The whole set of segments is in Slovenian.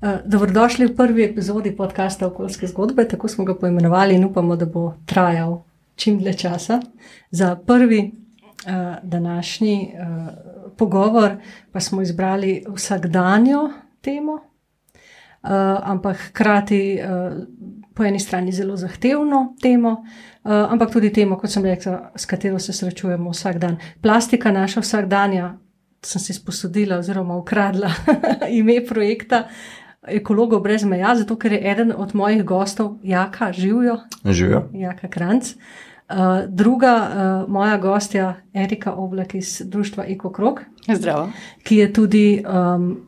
Uh, dobrodošli v prvi epizodi podcasta Okoljske zgodbe, tako smo ga poimenovali in upamo, da bo trajal čim dlje časa. Za prvi uh, današnji uh, pogovor pa smo izbrali vsakdanjo temo, uh, ampak hkrati uh, po eni strani zelo zahtevno temo, uh, ampak tudi temo, kot sem rekla, s katero se srečujemo vsak dan. Plastika, naša vsakdanja, sem si sposodila oziroma ukradla ime projekta. Ekologov brez meja, zato ker je eden od mojih gostov, Jaka, živijo. Živijo. Jaka Kranc. Uh, druga uh, moja gostja, Erika Oblek iz Društva EkoKrog. Zdravo. Ki je tudi, um,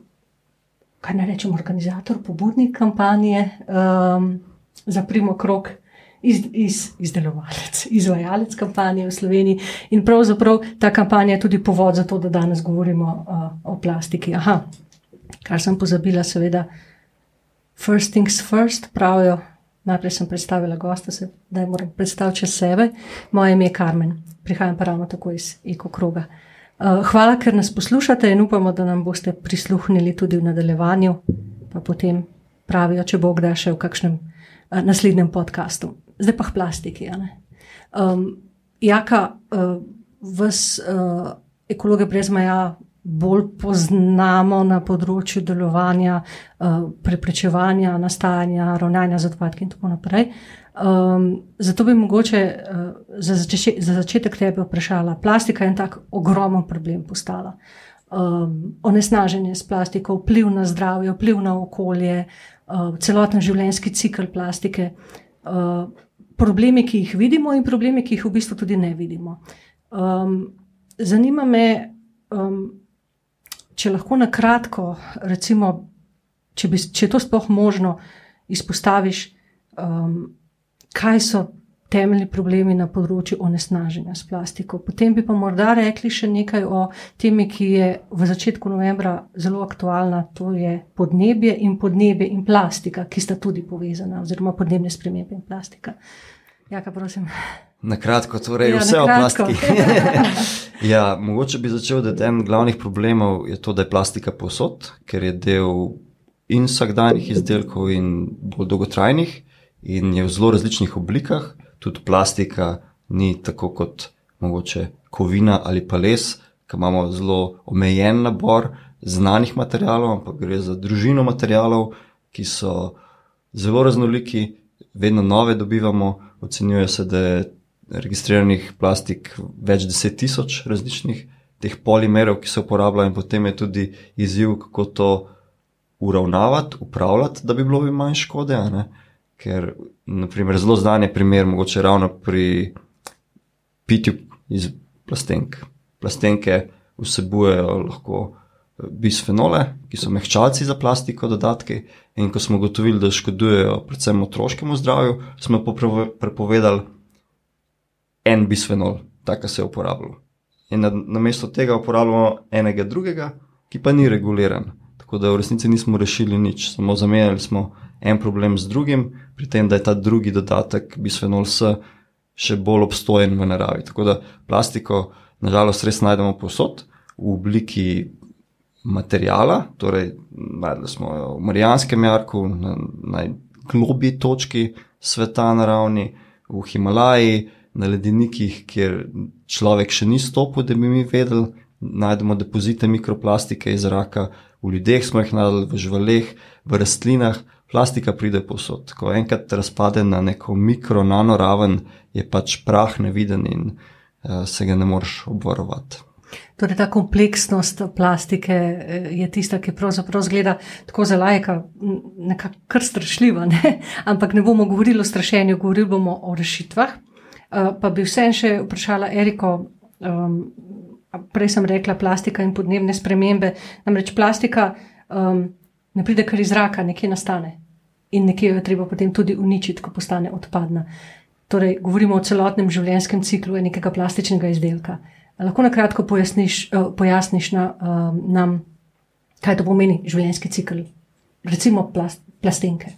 kaj naj rečem, organizator, pobudnik kampanje um, za Primo Krog, iz, iz, izdelovalec, izvajalec kampanje v Sloveniji. In pravzaprav ta kampanja je tudi povod za to, da danes govorimo uh, o plastiki. Aha, kar sem pozabila, seveda, first things first, pravijo. Najprej sem predstavila gosta, zdaj moram predstaviti sebe. Moje ime je Karmen, prihajam pa ravno tako iz ekokroga. Uh, hvala, ker nas poslušate in upamo, da nam boste prisluhnili tudi v nadaljevanju, pa potem pravijo, če bo kdaj še v kakšnem uh, naslednjem podkastu. Zdaj pa k plastiki. Um, jaka, uh, vas uh, ekologe brez meja bolj poznamo na področju delovanja, uh, preprečevanja, nastajanja, ravnanja z odpadki in tako naprej. Um, zato bi mogoče uh, za, začeč za začetek tebe vprašala, plastika je en tak ogromen problem postala. Um, onesnaženje s plastiko, vpliv na zdravje, vpliv na okolje, uh, celoten življenjski cikl plastike, uh, problemi, ki jih vidimo, in problemi, ki jih v bistvu tudi ne vidimo. Um, zanima me, um, če lahko na kratko, recimo, če, bi, če to sploh možno, izpostaviš, um, kaj so temeljni problemi na področju onesnaženja s plastiko. Potem bi pa morda rekli še nekaj o temi, ki je v začetku novembra zelo aktualna, to je podnebje in podnebje in plastika, ki sta tudi povezana, oziroma podnebne spremembe in plastika. Jaka, prosim. Na kratko, torej ja, vse o plastiki. ja, mogoče bi začel, da en glavnih problemov je to, da je plastika posod, ker je del in vsakdanjih izdelkov, in bolj dolgotrajnih, in je v zelo različnih oblikah. Tudi plastika ni tako kot mogoče kovina ali pa les, ki imamo zelo omejen nabor znanih materijalov, ampak gre za družino materijalov, ki so zelo raznoliki, vedno nove dobivamo. Ocenjuje se, da je registriranih plastik več deset tisoč različnih teh polimerov, ki se uporabljajo, in potem je tudi izziv, kako to uravnavati, upravljati, da bi bilo bi manj škode. Ker, naprimer, zelo znan je primer, mogoče ravno pri pitju iz plastenk. Plastenke vsebujejo lahko eh, bisfenole, ki so mehčalci za plastiko, dodatki. In ko smo ugotovili, da škodujejo predvsem otroškemu zdravju, smo prepovedali en bisfenol, tako se je uporabljal. In na, na mesto tega uporabljamo enega drugega, ki pa ni reguliran. Tako da v resnici nismo rešili nič, samo zamenjali smo en problem z drugim, pri tem, da je ta drugi dodatek, bisfenol S, še bolj obstojen v naravi. Tako da plastiko, nažalost, res najdemo posod v obliki materijala, torej najdemo smo v Marijanskem jarku, na najglobji točki sveta na ravni, v Himalaji na ledenikih, kjer človek še ni stopil, da bi mi vedeli, najdemo depozite mikroplastike iz zraka, v ljudeh smo jih najdeli, v živaleh, v rastlinah. Plastika pride posod. Ko enkrat razpade na neko mikro, nano raven, je pač prah neviden in uh, se ga ne moreš obvarovati. Torej, ta kompleksnost plastike eh, je tista, ki pravzaprav zgleda tako za lajka, nekako kar strašljiva, ne? ampak ne bomo govorili o strašenju, govorili bomo o rešitvah. Eh, pa bi vsem še vprašala Eriko. Um, prej sem rekla plastika in podnebne spremembe. Namreč plastika um, ne pride kar iz zraka, nekje nastane in nekje jo je treba potem tudi uničiti, ko postane odpadna. Torej, govorimo o celotnem življenjskem ciklu nekega plastičnega izdelka. Lahko na kratko pojasniš, uh, pojasniš na, uh, nam, kaj to pomeni življenjski cikl, recimo plast, plastenke.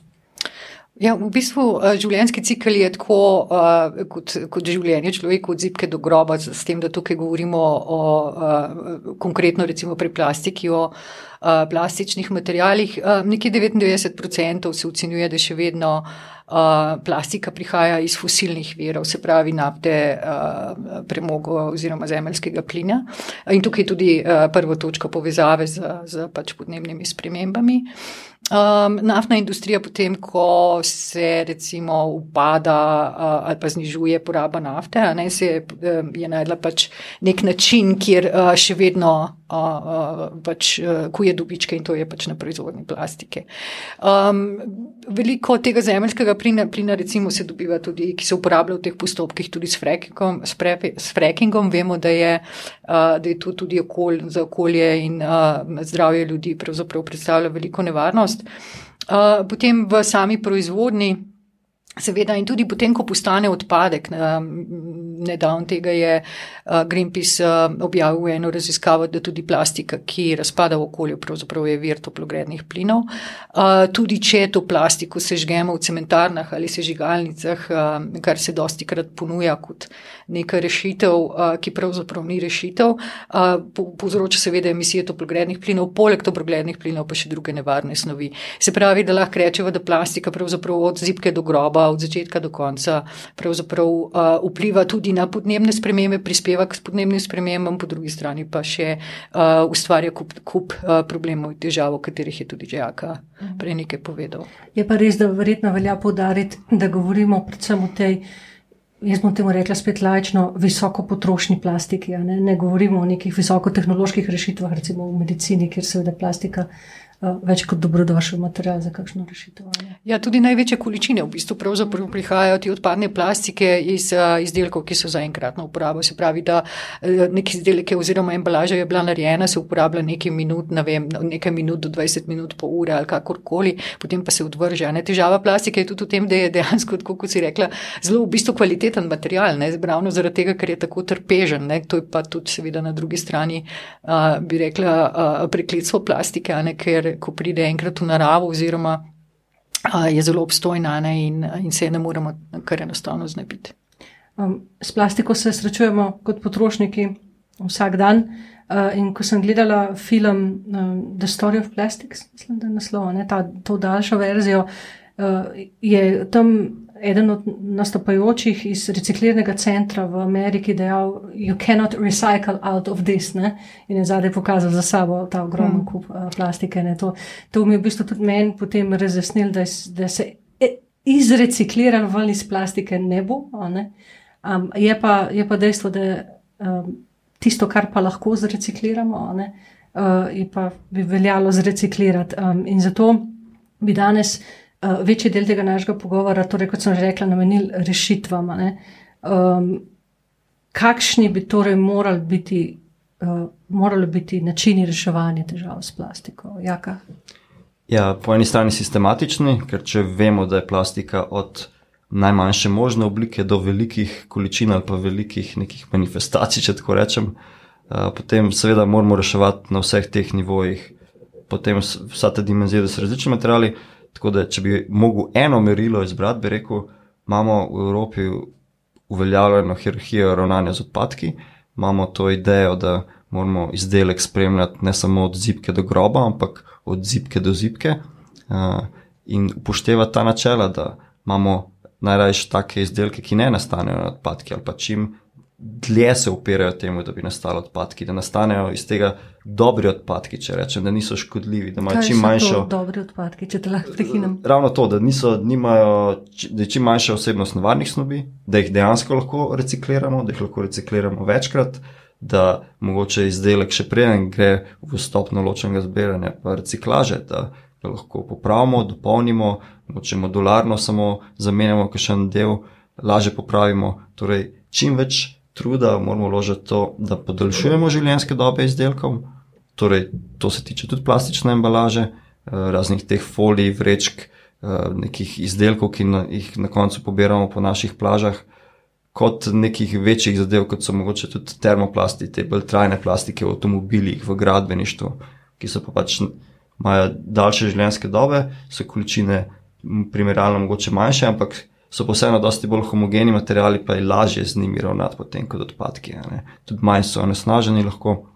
Ja, v bistvu uh, življenjski cikl je tako uh, kot, kot življenje človeka od zipke do groba, s tem, da tukaj govorimo o uh, konkretno recimo pri plastiki, o uh, plastičnih materijalih. Uh, nekje 99% se ocenjuje, da še vedno uh, plastika prihaja iz fosilnih virov, se pravi nafte, uh, premogo oziroma zemeljskega plina. In tukaj je tudi uh, prva točka povezave z, z pač podnebnimi spremembami. Um, naftna industrija, potem, ko se recimo upada uh, ali pa znižuje poraba nafte, ne, se je, je najdla pač nek način, kjer uh, še vedno uh, pač, uh, kuje dobičke in to je pač na proizvodni plastike. Um, veliko tega zemeljskega plina, plina recimo se dobiva tudi, ki se uporablja v teh postopkih tudi s frackingom. S, pre, s frackingom vemo, da je, uh, da je to tudi okolj, za okolje in uh, zdravje ljudi pravzaprav predstavlja veliko nevarnost. Uh, potem v sami proizvodni, seveda, in tudi potem, ko postane odpadek. Nedavno tega je uh, Greenpeace uh, objavil eno raziskavo, da tudi plastika, ki razpada v okolju, pravzaprav je vir toplogrednih plinov. Tudi če to plastiko sežgemo v cementarnah ali sežigalnicah, kar se dosti krat ponuja kot neka rešitev, ki pravzaprav ni rešitev, povzroča seveda emisije toplogrednih plinov, poleg toplogrednih plinov pa še druge nevarne snovi. Se pravi, da lahko rečemo, da plastika pravzaprav od zipke do groba, od začetka do konca pravzaprav vpliva tudi na podnebne spremembe, prispeva k podnebnim spremembam, po drugi strani pa še ustvarja kup, kup problemov in težav, o katerih je tudi Žaka prej nekaj povedal. Je pa res, da verjetno velja povdariti, da govorimo predvsem o tej jaz bom temu rekla spet lajčno, visoko potrošni plastiki. Ne? ne govorimo o nekih visokotehnoloških rešitvah, recimo v medicini, kjer seveda plastika več kot dobrodošel material za kakšno rešitev. Ja, tudi največje količine v bistvu prihajajo ti odpadne plastike iz uh, izdelkov, ki so za enkratno uporabo. Se pravi, da uh, neki izdelke oziroma embalaža je bila narejena, se uporablja nekaj minut, ne vem, nekaj minut do 20 minut po ure ali kakorkoli, potem pa se odvrže. Ne? Težava plastike je tudi v tem, da je dejansko, kot si rekla, zelo v bistvu kvaliteten material, ne? ravno zaradi tega, ker je tako trpežen. Ne? To je pa tudi seveda na drugi strani, uh, bi rekla, uh, prekletstvo plastike, ne? ker ko pride enkrat v naravo, oziroma a, je zelo obstojna ne, in, in se je ne moremo kar enostavno znebiti. Um, s plastiko se srečujemo kot potrošniki vsak dan. Uh, in ko sem gledala film um, The Story of Plastics, mislim, da je naslov, ne, ta, to daljšo verzijo, uh, je tam eden od nastopajočih iz reciklirnega centra v Ameriki dejal: You cannot recycle out of this. Ne? In je zadaj pokazal za sabo ta ogromen mm. kup uh, plastike. To, to mi je v bistvu tudi meni potem razjasnil, da, da se e, izrecikliral ven iz plastike ne bo. Ne? Um, je, pa, je pa dejstvo, da um, tisto, kar pa lahko zrecikliramo, uh, je pa bi veljalo zreciklirati. Um, in zato bi danes. Uh, večji del tega našega pogovora, torej, kot sem že rekla, namenili rešitvam. Um, kakšni bi torej morali biti, uh, morali biti načini reševanja težav s plastiko? Jaka? Ja, po eni strani sistematični, ker če vemo, da je plastika od najmanjše možne oblike do velikih količin ali pa velikih nekih manifestacij, če tako rečem, uh, potem seveda moramo reševati na vseh teh nivojih, potem vsa ta dimenzija, da so različni materiali. Tako da, če bi mogel eno merilo izbrati, bi rekel, imamo v Evropi uveljavljeno hierarhijo ravnanja z odpadki, imamo to idejo, da moramo izdelek spremljati ne samo od zipke do groba, ampak od zipke do zipke uh, in upoštevati ta načela, da imamo najrajši take izdelke, ki ne nastanejo na odpadki ali pa čim dlje se upirajo temu, da bi nastali odpadki, da nastanejo iz tega dobri odpadki, če rečem, da niso škodljivi, da imajo čim manjšo. Dobri odpadki, če te lahko prekinem. Ravno to, da, niso, nimajo, da je čim manjša osebnost nevarnih snovi, da jih dejansko lahko recikliramo, da jih lahko recikliramo večkrat. Da mogoče izdelek še preden gre v stopno ločenega zbiranja, pa reciklaže, da ga lahko popravimo, dopolnimo, mogoče modularno samo zamenjamo, kaj še en del, lažje popravimo. Torej, čim več truda moramo vložiti to, da podaljšujemo življenjske dobe izdelkov, torej to se tiče tudi plastične embalaže, eh, raznih teh folij, vrečk, eh, nekih izdelkov, ki na, jih na koncu pobiramo po naših plažah, kot nekih večjih zadev, kot so mogoče tudi termoplasti, te bolj trajne plastike v avtomobilih, v gradbeništvu, ki so pa pač imajo daljše življenjske dobe, so količine primerjalno mogoče manjše, ampak so pa vseeno dosti bolj homogeni materiali, pa je lažje z njimi ravnati potem kot odpadki. Tudi manj so onesnaženi lahko.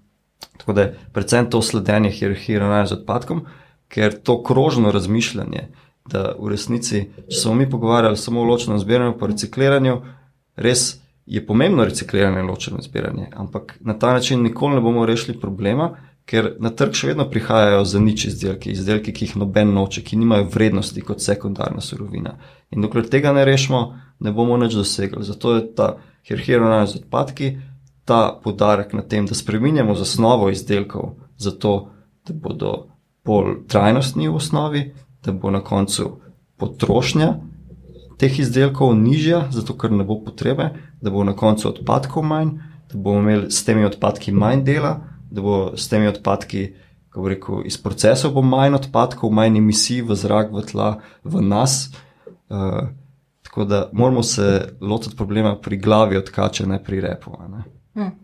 Tako da je predvsem to sledenje hierarhiji ravnanja z odpadkom, ker to krožno razmišljanje, da v resnici, če smo mi pogovarjali samo o ločenem zbiranju, pa recikliranju, res je pomembno recikliranje in ločeno zbiranje, ampak na ta način nikoli ne bomo rešili problema, ker na trg še vedno prihajajo za nič izdelki, izdelki, ki jih noben noče, ki nimajo vrednosti kot sekundarna surovina. In dokler tega ne rešimo, ne bomo nič dosegli. Zato je ta hierarhija z odpadki, ta podarek na tem, da spremenjamo zasnovo izdelkov, zato da bodo bolj trajnostni v osnovi, da bo na koncu potrošnja teh izdelkov nižja, zato ker ne bo potrebe, da bo na koncu odpadkov manj, da bomo imeli s temi odpadki manj dela, da bo s temi odpadki, kako rekel, iz procesov bo manj odpadkov, manj emisij v zrak, v tla, v nas. Uh, tako da moramo se lotiti problema pri glavi odkače, ne pri repu. Ne?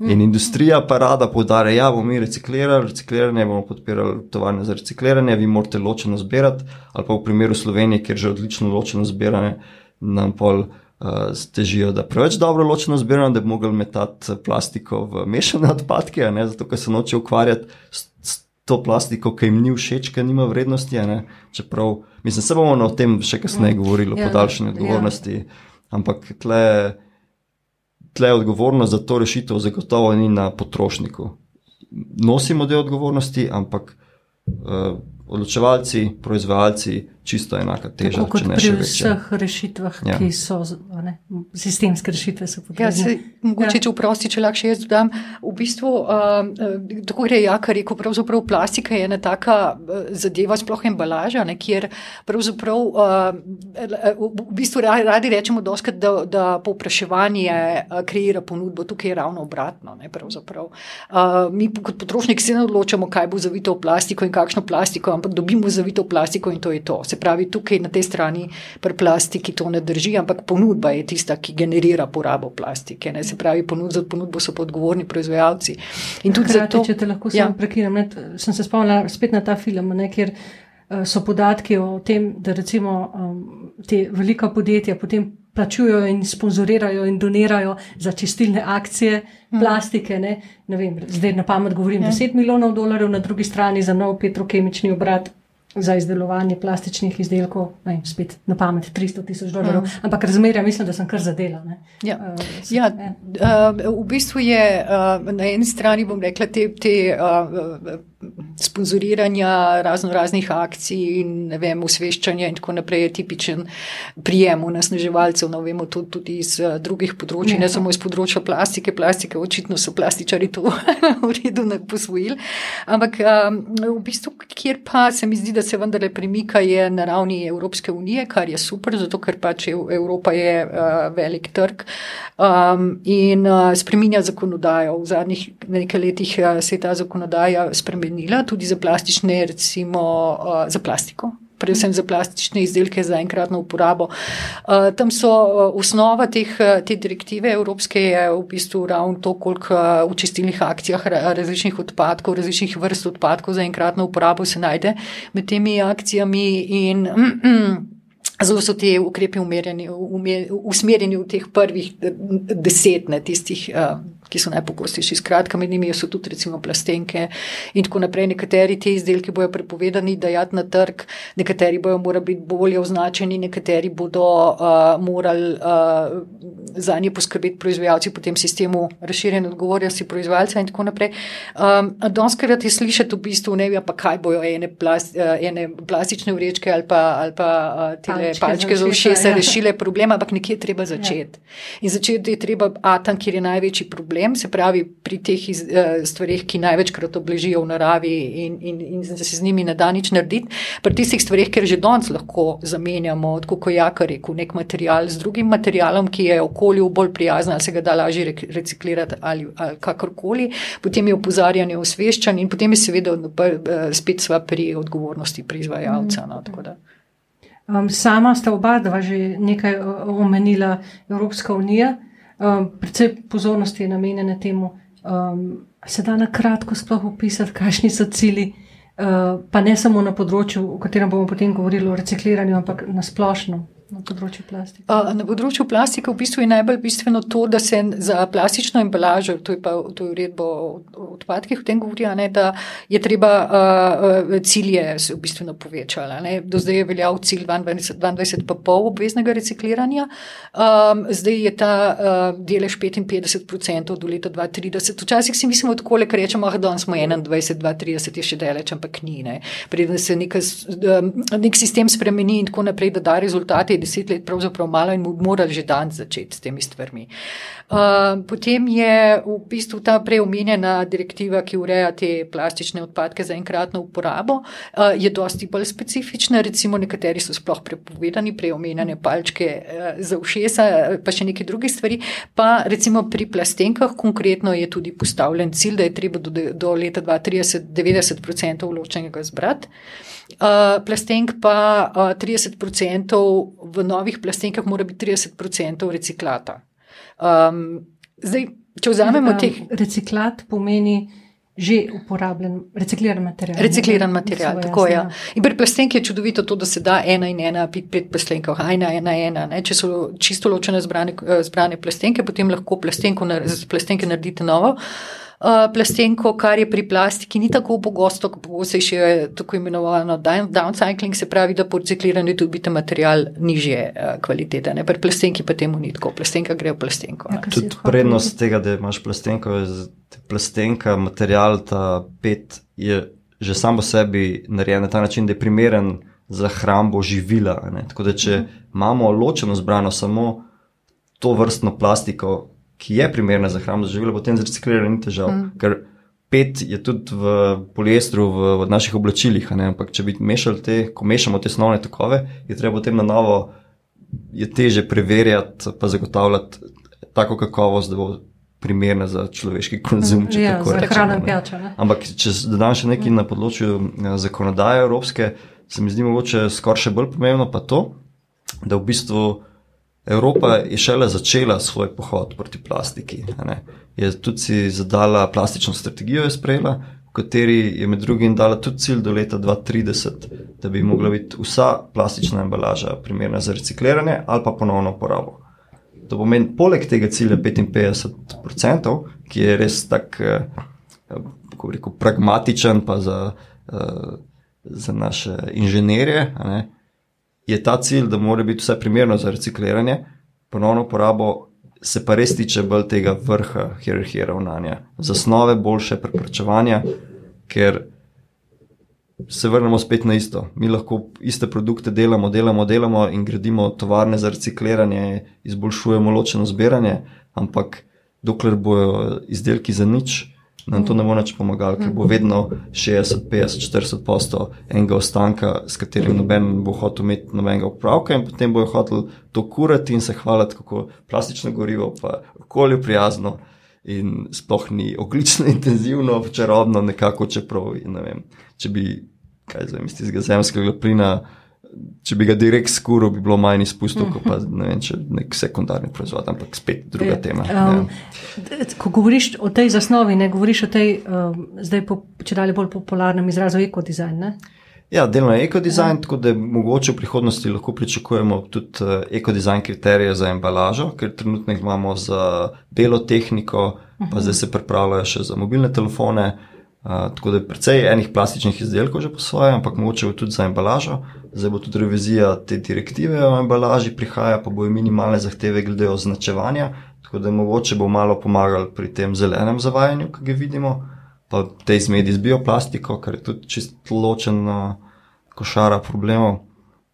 In industrija pa rada poudarja, da ja, bomo mi reciklirali, recikliranje bomo podpirali tovarne za recikliranje, vi morate ločeno zbirati, ali pa v primeru Slovenije, kjer že odlično ločeno zbiranje, nam pol težijo, da preveč dobro ločeno zbiramo, da bi mogli metati plastiko v mešane odpadke, ne, zato ker se noče ukvarjati s, s to plastiko, ki jim ni všeč, ki nima vrednosti. Čeprav, mislim, se bomo o tem še kasneje govorili, o ja, podaljšanju ja. odgovornosti, ja. ampak tle tle odgovornost za to rešitev zagotovo ni na potrošniku. Nosimo del odgovornosti, ampak uh, odločevalci, proizvajalci, čisto enaka teža. Tako kot pri vseh rešitvah, ja. ki so ne, sistemske rešitve, so. Ja, se, mogoče, ja. če vprosti, če lahko še jaz dodam, v bistvu, uh, tako gre Jaka rekel, pravzaprav plastika je ena taka zadeva, sploh embalaža, ne, kjer pravzaprav uh, v bistvu radi rečemo doskrat, da, da povpraševanje kreira ponudbo, tukaj je ravno obratno. Ne, uh, mi kot potrošniki se ne odločamo, kaj bo zavito v plastiko in kakšno plastiko, ampak dobimo zavito v plastiko in to je to. Se pravi, tukaj na tej strani pri plastiki to ne drži, ampak ponudba je tista, ki generira porabo plastike. Ne? Se pravi, ponud, za ponudbo so odgovorni proizvajalci. In tudi Hrati, zato, če te lahko ja. prekinem, sem se spomnila spet na ta film, ne, kjer uh, so podatki o tem, da recimo um, te velika podjetja potem plačujejo in sponzorirajo in donirajo za čistilne akcije hmm. plastike. Ne? Ne vem, zdaj na pamet govorim ja. 10 milijonov dolarjev, na drugi strani za nov petrokemični obrat za izdelovanje plastičnih izdelkov, ne, spet na pamet 300 tisoč dolarjev, mm. ampak razmerja mislim, da sem kar zadela. Ja. Uh, ja, uh, v bistvu je uh, na eni strani, bom rekla, te. te uh, sponzoriranja razno raznih akcij in ne vem, usveščanja in tako naprej je tipičen prijem nasneževalcev, no vemo to tudi iz uh, drugih področji, ne ja. samo iz področja plastike, plastike očitno so plastičari to v redu posvojili, ampak um, v bistvu, kjer pa se mi zdi, da se vendarle premika je na ravni Evropske unije, kar je super, zato ker pač Evropa je uh, velik trg um, in uh, spreminja zakonodajo. V zadnjih nekaj letih uh, se je ta zakonodaja spremenila spremenila, tudi za plastične, recimo uh, za plastiko. Predvsem za plastične izdelke za enkratno uporabo. Uh, tam so uh, osnova teh, te direktive evropske, je v bistvu ravno to, koliko v čistilnih akcijah različnih odpadkov, različnih vrst odpadkov za enkratno uporabo se najde med temi akcijami. In, mm, mm, Zelo so ti ukrepi usmerjeni v teh prvih deset, ne tistih. Uh, ki so najpogostejši. Skratka, med njimi so tudi recimo plastenke in tako naprej. Nekateri te izdelki bojo prepovedani dajati na trg, nekateri bojo morali biti bolje označeni, nekateri bodo uh, morali uh, za nje poskrbeti proizvajalci po tem sistemu razširjene odgovornosti proizvajalca in tako naprej. Um, Donskrat je slišati v bistvu ne vem, pa kaj bojo ene, plast, uh, ene plastične vrečke ali pa, ali pa uh, tele palčke za ušesa ja. rešile problema, ampak nekje je treba začeti. Ja. In začeti je treba, a tam, kjer je največji problem problem, se pravi pri teh iz, uh, stvarih, ki največkrat obležijo v naravi in, in, in se z njimi ne da nič narediti. Pri tistih stvarih, ker že danes lahko zamenjamo, kot je Jaka rekel, nek material z drugim materialom, ki je okolju bolj prijazen, ali se ga da lažje reciklirati ali, ali kakorkoli, potem je opozarjanje osveščan in potem je seveda uh, spet sva pri odgovornosti proizvajalca. No, Um, sama sta oba dva že nekaj omenila Evropska unija. Um, predvsej pozornosti je namenjene temu, um, se da na kratko sploh opisati, kakšni so cilji pa ne samo na področju, o katerem bomo potem govorili, o recikliranju, ampak na splošno. Na področju plastike. Na področju plastike v bistvu je najbolj bistveno to, da se za plastično embalažo, to je pa to je uredbo o odpadkih, v tem govori, ne, da je treba uh, cilje se v bistvu povečati. Do zdaj je veljal cilj 22,5 obveznega recikliranja, um, zdaj je ta uh, delež 55% do leta 2030. Včasih si mislimo, tako le rečemo, da danes smo 21, 2030 je še daleč, ampak ni. Ne. Preden se nek, nek sistem spremeni in tako naprej, da da rezultate deset let pravzaprav malo in morali že dan začeti s temi stvarmi. Uh, potem je v bistvu ta preomenjena direktiva, ki ureja te plastične odpadke za enkratno uporabo, uh, je dosti bolj specifična. Recimo nekateri so sploh prepovedani, preomenjene palčke uh, za ušesa, pa še neke druge stvari. Pa recimo pri plastenkah konkretno je tudi postavljen cilj, da je treba do, do leta 2030 90% vločenega zbrati. Uh, plastenk pa uh, 30%, v novih plastenkah mora biti 30% reciklata. Um, zdaj, če vzamemo teh. Reciklat pomeni že uporabljen, recikliran material. Recikliran material, jasno, tako je. Ja. In pri plastenki je čudovito to, da se da ena in ena, pet, pet plastenkov, ena, ena, ena. Ne? Če so čisto ločene zbrane, zbrane plastenke, potem lahko plastenko, plastenke naredite novo. Uh, plastenko, kar je pri plastiki ni tako pogosto, pogosto je še tako imenovano downcycling, se pravi, da po recikliranju dobite material nižje uh, kvalitete. Ne? Pri plastenki pa temu ni tako, plastenka gre v plastenko. Ja, Tudi prednost tega, da imaš plastenko, je plastenka, material ta pet je že samo sebi narejen na ta način, da je primeren za hrambo živila. Ne? Tako da če mhm. imamo ločeno zbrano samo to vrstno plastiko, ki je primerna za hrano za živele, potem z recikliranjem ni težav. Mm. Ker pet je tudi v poliestru, v, v naših oblačilih. Ampak če bi mešali te, ko mešamo te osnovne tokove, je treba potem na novo, je teže preverjati, pa zagotavljati tako kakovost, da bo primerna za človeški konzum. Mm, ja, za hrano in pijačo. Ampak če dodam še nekaj mm. na področju eh, zakonodaje evropske, se mi zdi mogoče skoraj še bolj pomembno pa to, da v bistvu. Evropa je šele začela svoj pohod proti plastiki. Je tudi si zadala plastično strategijo, je sprejela, v kateri je med drugim dala tudi cilj do leta 2030, da bi mogla biti vsa plastična embalaža primerna za recikliranje ali pa ponovno uporabo. To pomeni, poleg tega cilja 55%, ki je res tako, kako rekel, pragmatičen, pa za, za naše inženirje je ta cilj, da mora biti vse primerno za recikliranje, ponovno uporabo, se pa res tiče bolj tega vrha hierarhije ravnanja, zasnove boljše preprečevanja, ker se vrnemo spet na isto. Mi lahko iste produkte delamo, delamo, delamo in gradimo tovarne za recikliranje, izboljšujemo ločeno zbiranje, ampak dokler bojo izdelki za nič, nam to ne bo več pomagalo, ker bo vedno 60, 50, 40 posto enega ostanka, s katerim noben bo hotel imeti nobenega upravka in potem bojo hotel to kurati in se hvaliti, kako plastično gorivo, pa okolju prijazno in sploh ni oglično intenzivno, čarobno nekako, čeprav, ne vem, če bi, kaj zvem, iz tistega zemskega plina če bi ga direkt skuril, bi bilo manj izpustov, kot pa ne vem, če nek sekundarni proizvod, ampak spet druga e, tema. Um, ja. Ko govoriš o tej zasnovi, ne govoriš o tej, um, zdaj po, če dalje bolj popularnem izrazu ekodizajn. Ne? Ja, delno je ekodizajn, ja. tako da mogoče v prihodnosti lahko pričakujemo tudi uh, ekodizajn kriterije za embalažo, ker trenutno jih imamo za belo tehniko, pa uh mhm. -huh. zdaj se pripravljajo še za mobilne telefone. Uh, tako da je precej enih plastičnih izdelkov že po svoje, ampak mogoče tudi za embalažo. Zdaj bo tudi revizija te direktive o embalaži, prihaja pa bojo minimalne zahteve glede označevanja, tako da mogoče bo malo pomagal pri tem zelenem zavajanju, ki ga vidimo, pa te izmedi z bioplastiko, kar je tudi čisto ločena košara problemov.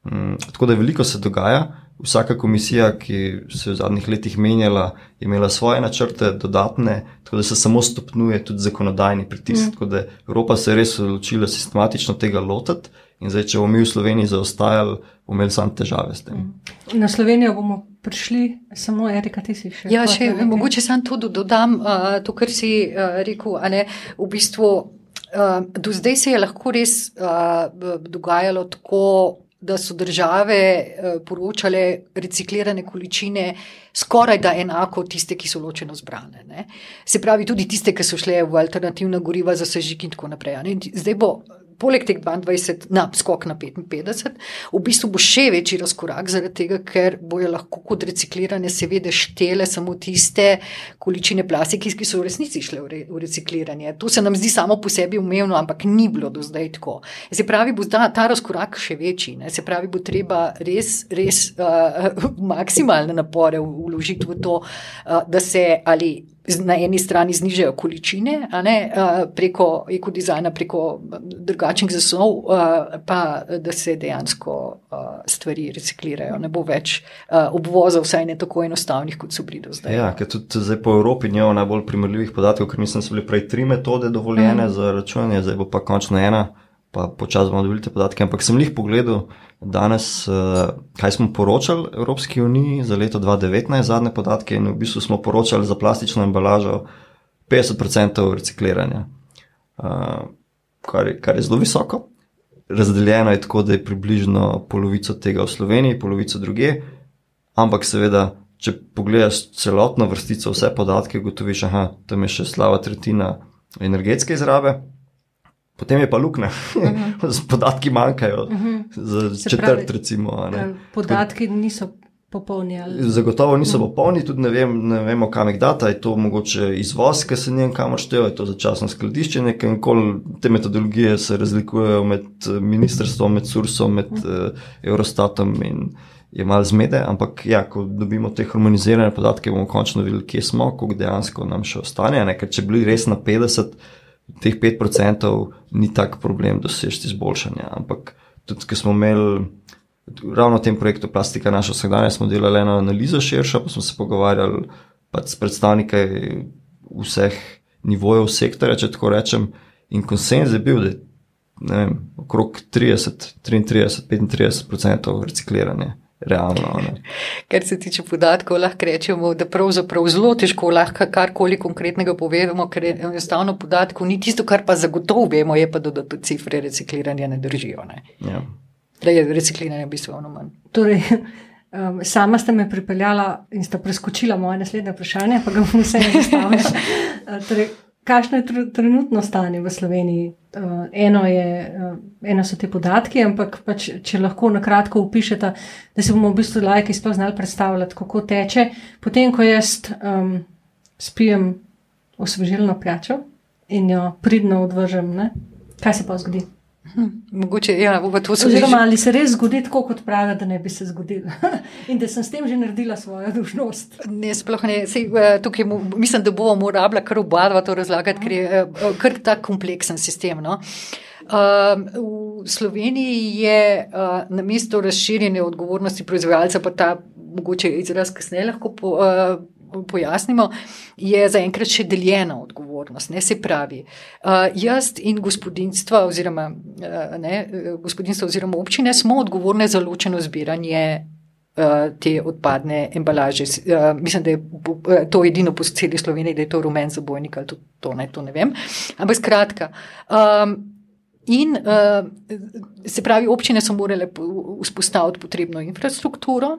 Um, tako da veliko se dogaja. Vsaka komisija, ki se je v zadnjih letih menjala, je imela svoje načrte, dodatne, tako da se samo stopnjuje tudi zakonodajni pritisk. Mm. Tako da Evropa se je res odločila sistematično tega lotiti. In zdaj, če bomo mi v Sloveniji zaostajali, bomo imeli samo težave s tem. Mm. Na Slovenijo bomo prišli, samo Erika, ti si še. Ja, še mogoče sam tudi dodam uh, to, kar si uh, rekel. Ne, v bistvu, uh, do zdaj se je lahko res uh, dogajalo tako da so države poročale reciklirane količine skoraj da enako tiste, ki so ločeno zbrane. Ne? Se pravi, tudi tiste, ki so šle v alternativna goriva za sežig in tako naprej. Ne? Zdaj bo poleg teh 22 na skok na 55, v bistvu bo še večji razkorak, zaradi tega, ker bojo lahko kot reciklirane, seveda, štele samo tiste količine plastike, ki so v resnici šle v, re, v recikliranje. To se nam zdi samo po sebi umevno, ampak ni bilo do zdaj tako. Se pravi, bo ta, ta razkorak še večji. Ne? Se pravi, bo treba res, res uh, maksimalne napore vložiti v to, uh, da se ali na eni strani znižajo količine, ne, preko ekodizajna, preko drugačnih zaslov, pa da se dejansko stvari reciklirajo. Ne bo več obvoza, vsaj ne tako enostavnih, kot so bili do zdaj. Ja, ker tudi zdaj po Evropi nimamo najbolj primerljivih podatkov, ker mislim, da so bile prej tri metode dovoljene mm. za računanje, zdaj bo pa končno ena, pa počasi bomo dobili te podatke. Ampak sem jih pogledal danes, uh, kaj smo poročali Evropski uniji za leto 2019, zadnje podatke, in v bistvu smo poročali za plastično embalažo 50% recikliranja, uh, kar, kar je zelo visoko. Razdeljeno je tako, da je približno polovico tega v Sloveniji, polovico druge, ampak seveda, če pogledaš celotno vrstico, vse podatke, gotoviš, da tam je še slaba tretjina energetske izrabe. Potem je pa luknja, uh -huh. podatki manjkajo, uh -huh. za četrt. Recimo, podatki niso popolni. Ali... Zagotovo niso uh -huh. popolni, tudi ne, vem, ne vemo, kam jih data. Je to mogoče izvoz, ki se njem kamor šteje, je to začasno skladiščenje. Te metodologije se razlikujejo med eh, ministrstvom, med Sursom, med uh -huh. uh, Eurostatom in je malo zmede. Ampak ja, ko dobimo te harmonizirane podatke, bomo končno videli, kje smo, koliko dejansko nam še ostane. Ker če bi bili res na 50 teh 5% ni tak problem doseči izboljšanja. Ampak tudi, ker smo imeli ravno v tem projektu Plastika naša vsakdanja, smo delali eno analizo širša, pa smo se pogovarjali pač s predstavniki vseh nivojev sektorja, če tako rečem, in konsens je bil, da je vem, okrog 30, 33, 35% recikliranja realno. Ne. Kar se tiče podatkov, lahko rečemo, da pravzaprav zelo težko lahko karkoli konkretnega povemo, ker je enostavno podatkov ni tisto, kar pa zagotovo vemo, je pa, da, da cifre recikliranja ne držijo. Ne. Ja. Da je recikliranje bistveno manj. Torej, um, sama ste me pripeljala in ste preskočila moje naslednje vprašanje, pa ga bom vseeno zastavila. torej, Kakšno je trenutno stanje v Sloveniji? Uh, eno, je, uh, eno so ti podatki, ampak pač, če lahko na kratko opišete, da se bomo v bistvu lajki sploh znali predstavljati, kako teče. Potem, ko jaz um, spijem osvežilno pijačo in jo pridno odvržem, ne? kaj se pa zgodi? Hm, mogoče, ja, Oziroma, ali se res zgodi tako, kot pravi, da ne bi se zgodilo. In da sem s tem že naredila svojo dužnost. Ne, sploh ne. Sej, eh, tukaj, mislim, da bomo morali kar oba dva to razlagati, ker je eh, kar ta kompleksen sistem. No? Uh, v Sloveniji je uh, na mesto razširjene odgovornosti proizvajalca, pa ta mogoče izraz kasneje lahko po, uh, pojasnimo, je zaenkrat še deljena odgovornost. Ne, se pravi, uh, jaz in gospodinstva oziroma, uh, ne, gospodinstva oziroma občine smo odgovorne za ločeno zbiranje. Te odpadne embalaže. Mislim, da je to edino po celi Sloveniji, da je to rumen zabojnik ali to, to, ne, to ne vem. Ampak skratka. Um, in uh, se pravi, občine so morale vzpostaviti potrebno infrastrukturo,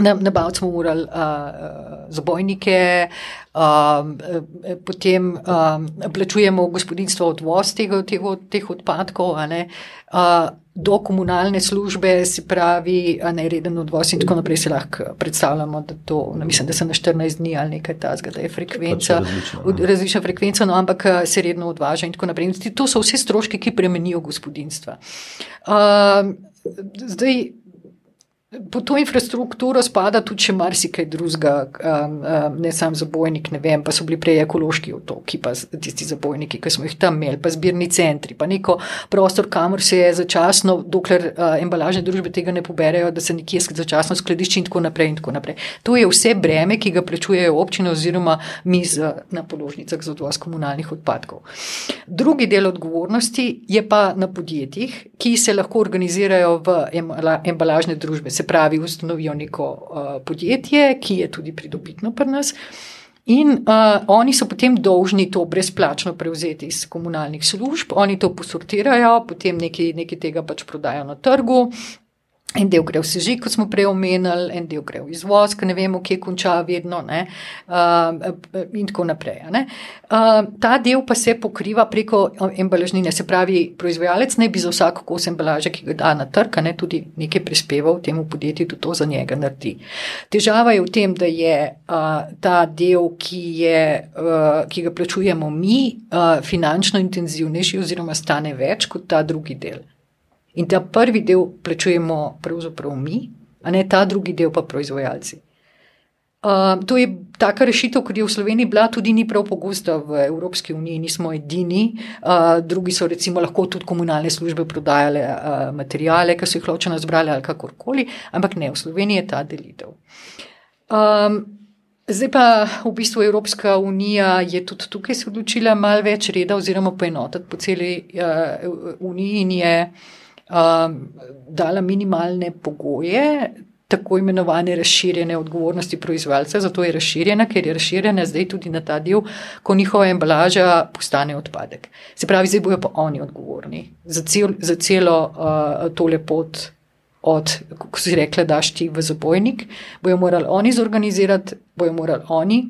Nabaviti smo morali uh, zabojnike, um, potem um, plačujemo gospodinstvo odvoz tega, tega, teh odpadkov, uh, do komunalne službe, se pravi, nereden odvoz in tako naprej. Si lahko predstavljamo, da, to, no, mislim, da se na 14 dni ali nekaj tasga, da je frekvenca, pač različna frekvenca, no, ampak se redno odvaža in tako naprej. In to so vse stroški, ki premenijo gospodinstva. Uh, zdaj, Po to infrastrukturo spada tudi še marsikaj drugega, um, um, ne samo zabojnik, ne vem, pa so bili prej ekološki otoki, pa tisti zabojniki, ki smo jih tam imeli, pa zbirni centri, pa neko prostor, kamor se je začasno, dokler uh, embalažne družbe tega ne poberejo, da se nekje začasno skladišči in tako naprej. In tako naprej. To je vse breme, ki ga plačujejo občine oziroma mi z, na položnicah za odvoz komunalnih odpadkov. Drugi del odgovornosti je pa na podjetjih, ki se lahko organizirajo v embalažne družbe se pravi, ustanovijo neko uh, podjetje, ki je tudi pridobitno pri nas. In uh, oni so potem dolžni to brezplačno prevzeti iz komunalnih služb, oni to posortirajo, potem nekaj, nekaj tega pač prodajo na trgu. En del gre v sežig, kot smo prej omenili, en del gre v izvoz, ki ne vemo, kje konča vedno ne, uh, in tako naprej. Uh, ta del pa se pokriva preko embalažnine, se pravi, proizvajalec ne bi za vsako kos embalaže, ki ga da na trg, ne tudi nekaj prispeval temu podjetju, da to za njega naredi. Težava je v tem, da je uh, ta del, ki, je, uh, ki ga plačujemo mi, uh, finančno intenzivnejši oziroma stane več kot ta drugi del. In ta prvi del plačujemo pravzaprav mi, a ne ta drugi del pa proizvajalci. Uh, to je taka rešitev, ki je v Sloveniji bila tudi ni prav pogosta v Evropski uniji, nismo edini. Uh, drugi so recimo lahko tudi komunalne službe prodajale uh, materijale, ki so jih ločeno zbrali ali kakorkoli, ampak ne, v Sloveniji je ta delitev. Um, zdaj pa v bistvu Evropska unija je tudi tukaj se odločila malo več reda oziroma poenotiti po celi uh, uniji in je um, dala minimalne pogoje, tako imenovane razširjene odgovornosti proizvajalca. Zato je razširjena, ker je razširjena zdaj tudi na ta del, ko njihova embalaža postane odpadek. Se pravi, zdaj bojo pa oni odgovorni za, cel, za celo uh, tole pot. Od, ko si rekla, daš ti v zabojnik, bojo morali oni zorganizirati, bojo morali oni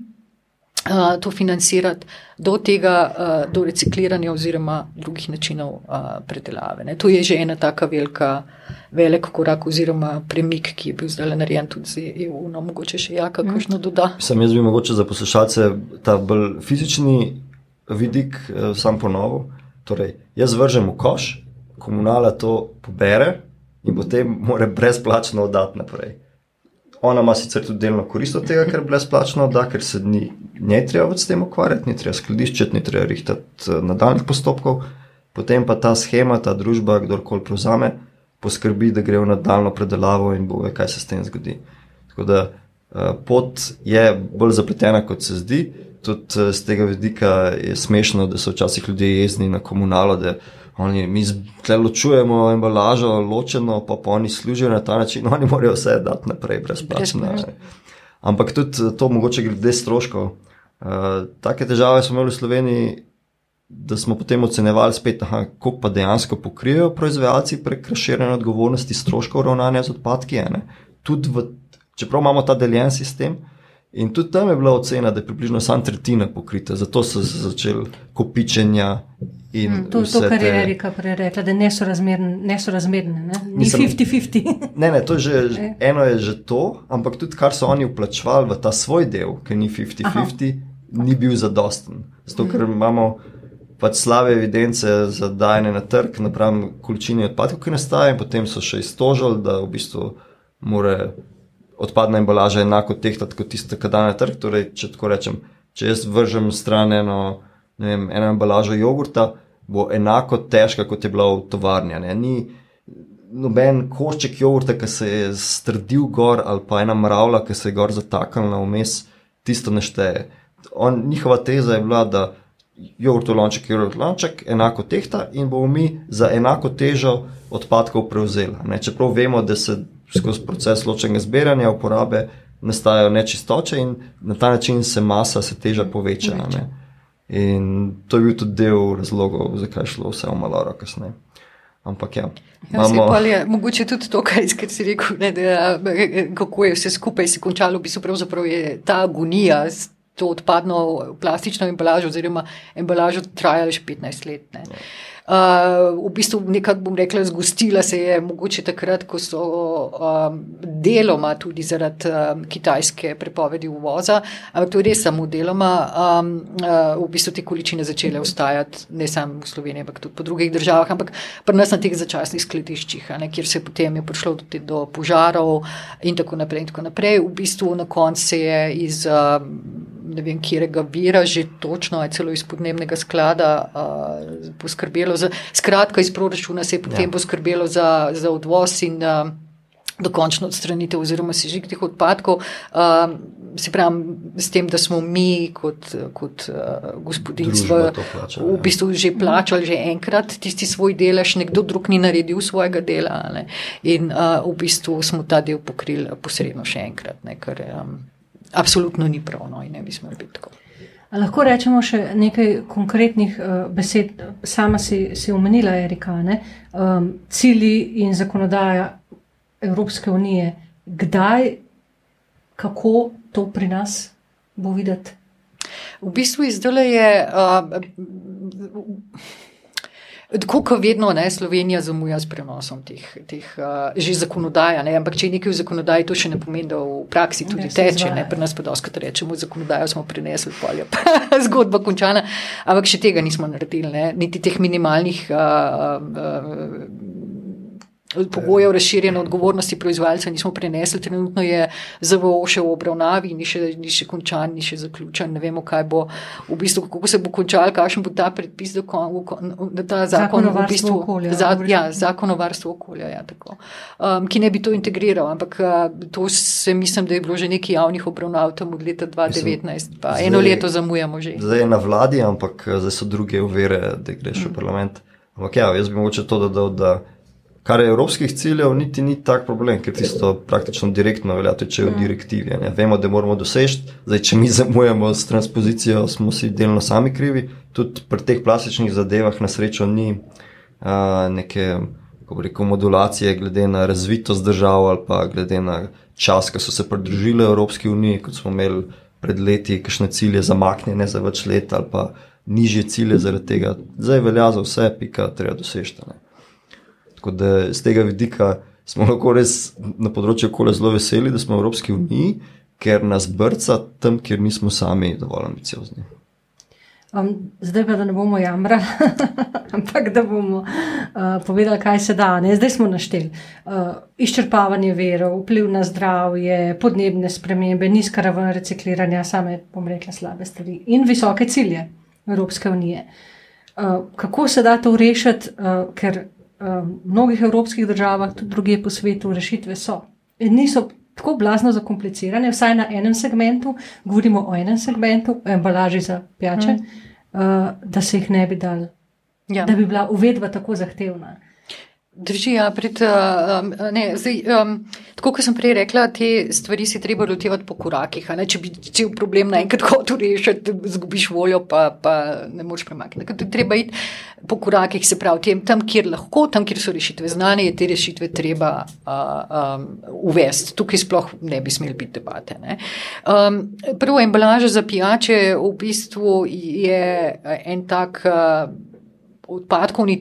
uh, to financirati, do tega, uh, do recikliranja oziroma drugih načinov uh, predelave. Ne. To je že ena taka velika, velik korak oziroma premik, ki je bil zdaj narejen tudi z EU, no mogoče še jaka, mhm. kakšno doda. Sam jaz bi mogoče za poslušalce ta bolj fizični vidik uh, sam ponovil. Torej, jaz vržem v koš, komunala to pobere in potem mora brezplačno oddati naprej. Ona ima sicer tudi delno korist od tega, ker je brezplačno, da ker se ni ne treba več s tem ukvarjati, ni treba skladiščiti, ni treba rihtati eh, nadaljnih postopkov, potem pa ta schema, ta družba, kdorkoli prevzame, poskrbi, da gre v nadaljno predelavo in bo ve, kaj se s tem zgodi. Tako da uh, pot je bolj zapletena, kot se zdi. Tudi z tega vidika je smešno, da so včasih ljudje jezni na komunalo. Oni, mi ločujemo embalažo, ločeno, pa, pa oni služijo na ta način, oni morajo vse dati naprej, brezplačno. Ampak tudi to, mogoče glede stroškov. Uh, take težave smo imeli v Sloveniji, da smo potem ocenjevali, kako pa dejansko pokrijejo proizvajalci prek razširjene odgovornosti stroškov ravnanja z odpadki. V, čeprav imamo ta deljen sistem, in tudi tam je bila ocena, da je približno samo tretjina pokrita, zato so se začeli kopičenja. Hmm, to je to, kar je Erika prej rekla, da ne so razmerne, ne? ni 50-50. ne, ne, to je že, e. eno je že to, ampak tudi kar so oni vplačevali v ta svoj del, ki ni 50-50, ni bil zadosten. Zato, ker mhm. imamo pač slabe evidence za dajanje na trg, napram količini odpadkov, ki nastajajo, in potem so še iztožili, da v bistvu more odpadna embalaža enako tehtati kot tiste, ki dajo na trg. Torej, če tako rečem, če jaz vržem stran eno, vem, eno embalažo jogurta, bo enako težka, kot je bila v tovarni. Ni noben košček jogurta, ki se je strdil gor, ali pa ena mravlja, ki se je gor zataknila vmes, tisto nešteje on, njihova teza je bila, da jogurt lonček, jogurt lonček enako tehta in bomo mi za enako težo odpadkov prevzeli. Čeprav vemo, da se skozi proces ločenega zbiranja uporabe nastajajo nečistoče in na ta način se masa, se teža poveča. In to je bil tudi del razlogov, zakaj je šlo vse v maloro kasneje. Ampak ja. Ja, imamo... je, mogoče tudi to, kar si rekel, ne, da, kako je vse skupaj se končalo, v bistvu je ta agonija to odpadno plastično embalažo, oziroma embalažo, trajalo še 15 let. Ne. Uh, v bistvu nekako bom rekla, zgostila se je mogoče takrat, ko so um, deloma tudi zaradi um, kitajske prepovedi uvoza, ampak to je res samo deloma, um, uh, v bistvu te količine začele ostajati ne samo v Sloveniji, ampak tudi po drugih državah, ampak pri nas na teh začasnih skladiščih, ne, kjer se potem je prišlo do, te, do požarov in tako naprej. In tako naprej. V bistvu na koncu se je iz. Um, ne vem, kjerega vira, že točno, ali celo iz podnebnega sklada, uh, poskrbelo za, skratka, iz proračuna se je potem ja. poskrbelo za, za odvoz in uh, dokončno odstranitev oziroma sežig teh odpadkov. Uh, se pravi, s tem, da smo mi kot, kot uh, gospodinstvo plačali, v ja. bistvu že plačali že enkrat tisti svoj delež, nekdo drug ni naredil svojega dela ne? in uh, v bistvu smo ta del pokrili posredno še enkrat. Ne? Kar, um, absolutno ni prav, no, in ne bi smel biti tako. A lahko rečemo še nekaj konkretnih uh, besed. Sama si, si omenila, Erika, ne? um, cilji in zakonodaja Evropske unije, kdaj, kako to pri nas bo videti? V bistvu izdele je. Uh, Tako kot vedno, ne, Slovenija zamuja s prenosom teh, teh uh, že zakonodaja, ne, ampak če je nekaj v zakonodaji, to še ne pomeni, da v praksi tudi ne, teče. Ne, pri nas pa doskrat rečemo, zakonodajo smo prenesli, polje, zgodba končana, ampak še tega nismo naredili, ne, niti teh minimalnih. Uh, uh, pogojev razširjene odgovornosti proizvajalca nismo prenesli. Trenutno je ZVO še v obravnavi, ni še, ni še končan, ni še zaključen. Ne vemo, kaj bo v bistvu, kako se bo končal, kakšen bo ta predpis, da ta zakon, zakon v bistvu, okolja, za, ja, zakon o varstvu okolja, ja, tako, um, ki ne bi to integriral. Ampak uh, to se mislim, da je bilo že nekaj javnih obravnav tam od leta 2019, pa zdaj, eno leto zamujamo že. Zdaj je na vladi, ampak uh, zdaj so druge uvere, da greš mm. v parlament. Ampak ja, jaz bi mogoče to dodal, da. da Kar je evropskih ciljev, niti ni tak problem, ker tisto praktično direktno velja, če je v direktivi. Ne. Vemo, da moramo doseči, zdaj, če mi zamujamo s transpozicijo, smo si delno sami krivi. Tudi pri teh plastičnih zadevah, na srečo, ni a, neke rekel, modulacije, glede na razvitost držav ali pa glede na čas, ki so se pridružili Evropski uniji, kot smo imeli pred leti, kakšne cilje zamaknjene za več let ali pa nižje cilje zaradi tega. Zdaj velja za vse, pika, treba doseči. Tako da z tega vidika smo lahko res na področju okolja zelo veseli, da smo v Evropski uniji, ker nas brca tam, kjer nismo sami dovolj ambiciozni. Um, zdaj pa, da ne bomo jamrali, ampak da bomo uh, povedali, kaj se da. Ne? Zdaj smo našteli uh, izčrpavanje verov, vpliv na zdravje, podnebne spremembe, nizka raven recikliranja, same, bom rekla, slabe stvari in visoke cilje Evropske unije. Uh, kako se da to rešiti, uh, ker v mnogih evropskih državah, tudi druge po svetu, rešitve so. In niso tako blazno zakomplicirane, vsaj na enem segmentu, govorimo o enem segmentu, o embalaži za pijače, mm. uh, da se jih ne bi dal, ja. da bi bila uvedba tako zahtevna. Drži, ja, pred, um, ne, zdaj, um, tako kot sem prej rekla, te stvari si treba lotevati po korakih. Če bi cel problem naenkrat hotel rešiti, zgubiš voljo, pa, pa ne moreš premakniti. Treba iti po korakih, se pravi, tem, tam, kjer lahko, tam, kjer so rešitve znane, je te rešitve treba uh, um, uvesti. Tukaj sploh ne bi smeli biti debate. Um, prvo, embalaža za pijače v bistvu je en tak uh, odpadkovni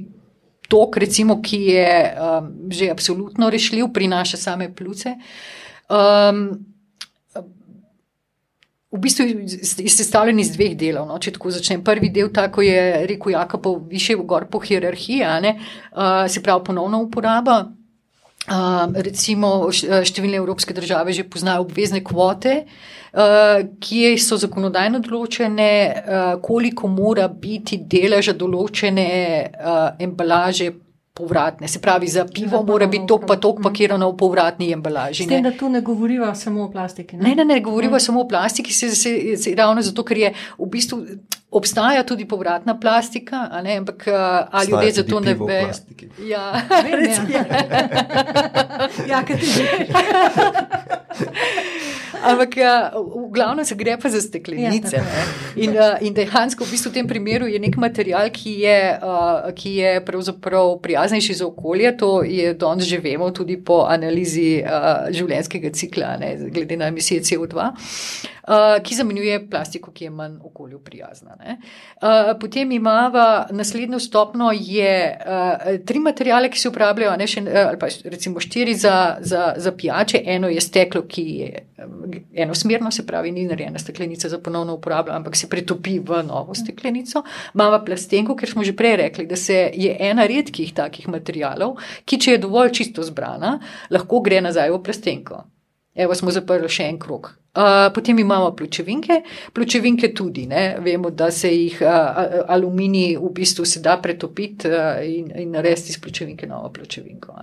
tok, recimo, ki je um, že absolutno rešljiv, prinaša same pljuce. Um, v bistvu je sestavljen iz dveh delov. No? Če tako začnem, prvi del, tako je rekel Jakob, više v gor po hierarhiji, uh, se pravi ponovna uporaba. Uh, recimo, številne evropske države že poznajo obvezne kvote, uh, ki so zakonodajno določene, uh, koliko mora biti deleža določene embalaže povratne. Se pravi, za pivo mora biti tok pa tok pakirano v povratni embalaži. S tem, da tu ne govoriva samo o plastiki. Ne, ne, ne, ne govoriva ne. samo o plastiki, se, se, se, ravno zato, ker je v bistvu. Obstaja tudi povratna plastika, ne, ampak ali ljudje za to ne vejo? Ja, res je. Ja, kaj ti že. Ampak ja, v glavnem se gre pa za steklenice. Ja, in, in dejansko v bistvu v tem primeru je nek material, ki je, ki je pravzaprav prijaznejši za okolje. To je danes že vemo tudi po analizi življenjskega cikla, ne, glede na emisije CO2 uh, ki zamenjuje plastiko, ki je manj okolju prijazna. Uh, potem imamo naslednjo stopno, je uh, tri materijale, ki se uporabljajo, ne še, ali pa recimo štiri za, za, za pijače. Eno je steklo, ki je enosmerno, se pravi, ni narejena steklenica za ponovno uporabo, ampak se pretopi v novo steklenico. Imamo plastenko, ker smo že prej rekli, da se je ena redkih takih materijalov, ki če je dovolj čisto zbrana, lahko gre nazaj v plastenko. Evo, smo zaprli še en krok. Uh, potem imamo pločevinke, pločevinke tudi, ne? vemo, da se jih uh, aluminij v bistvu se da pretopiti uh, in, in narediti iz pločevinke novo pločevinko.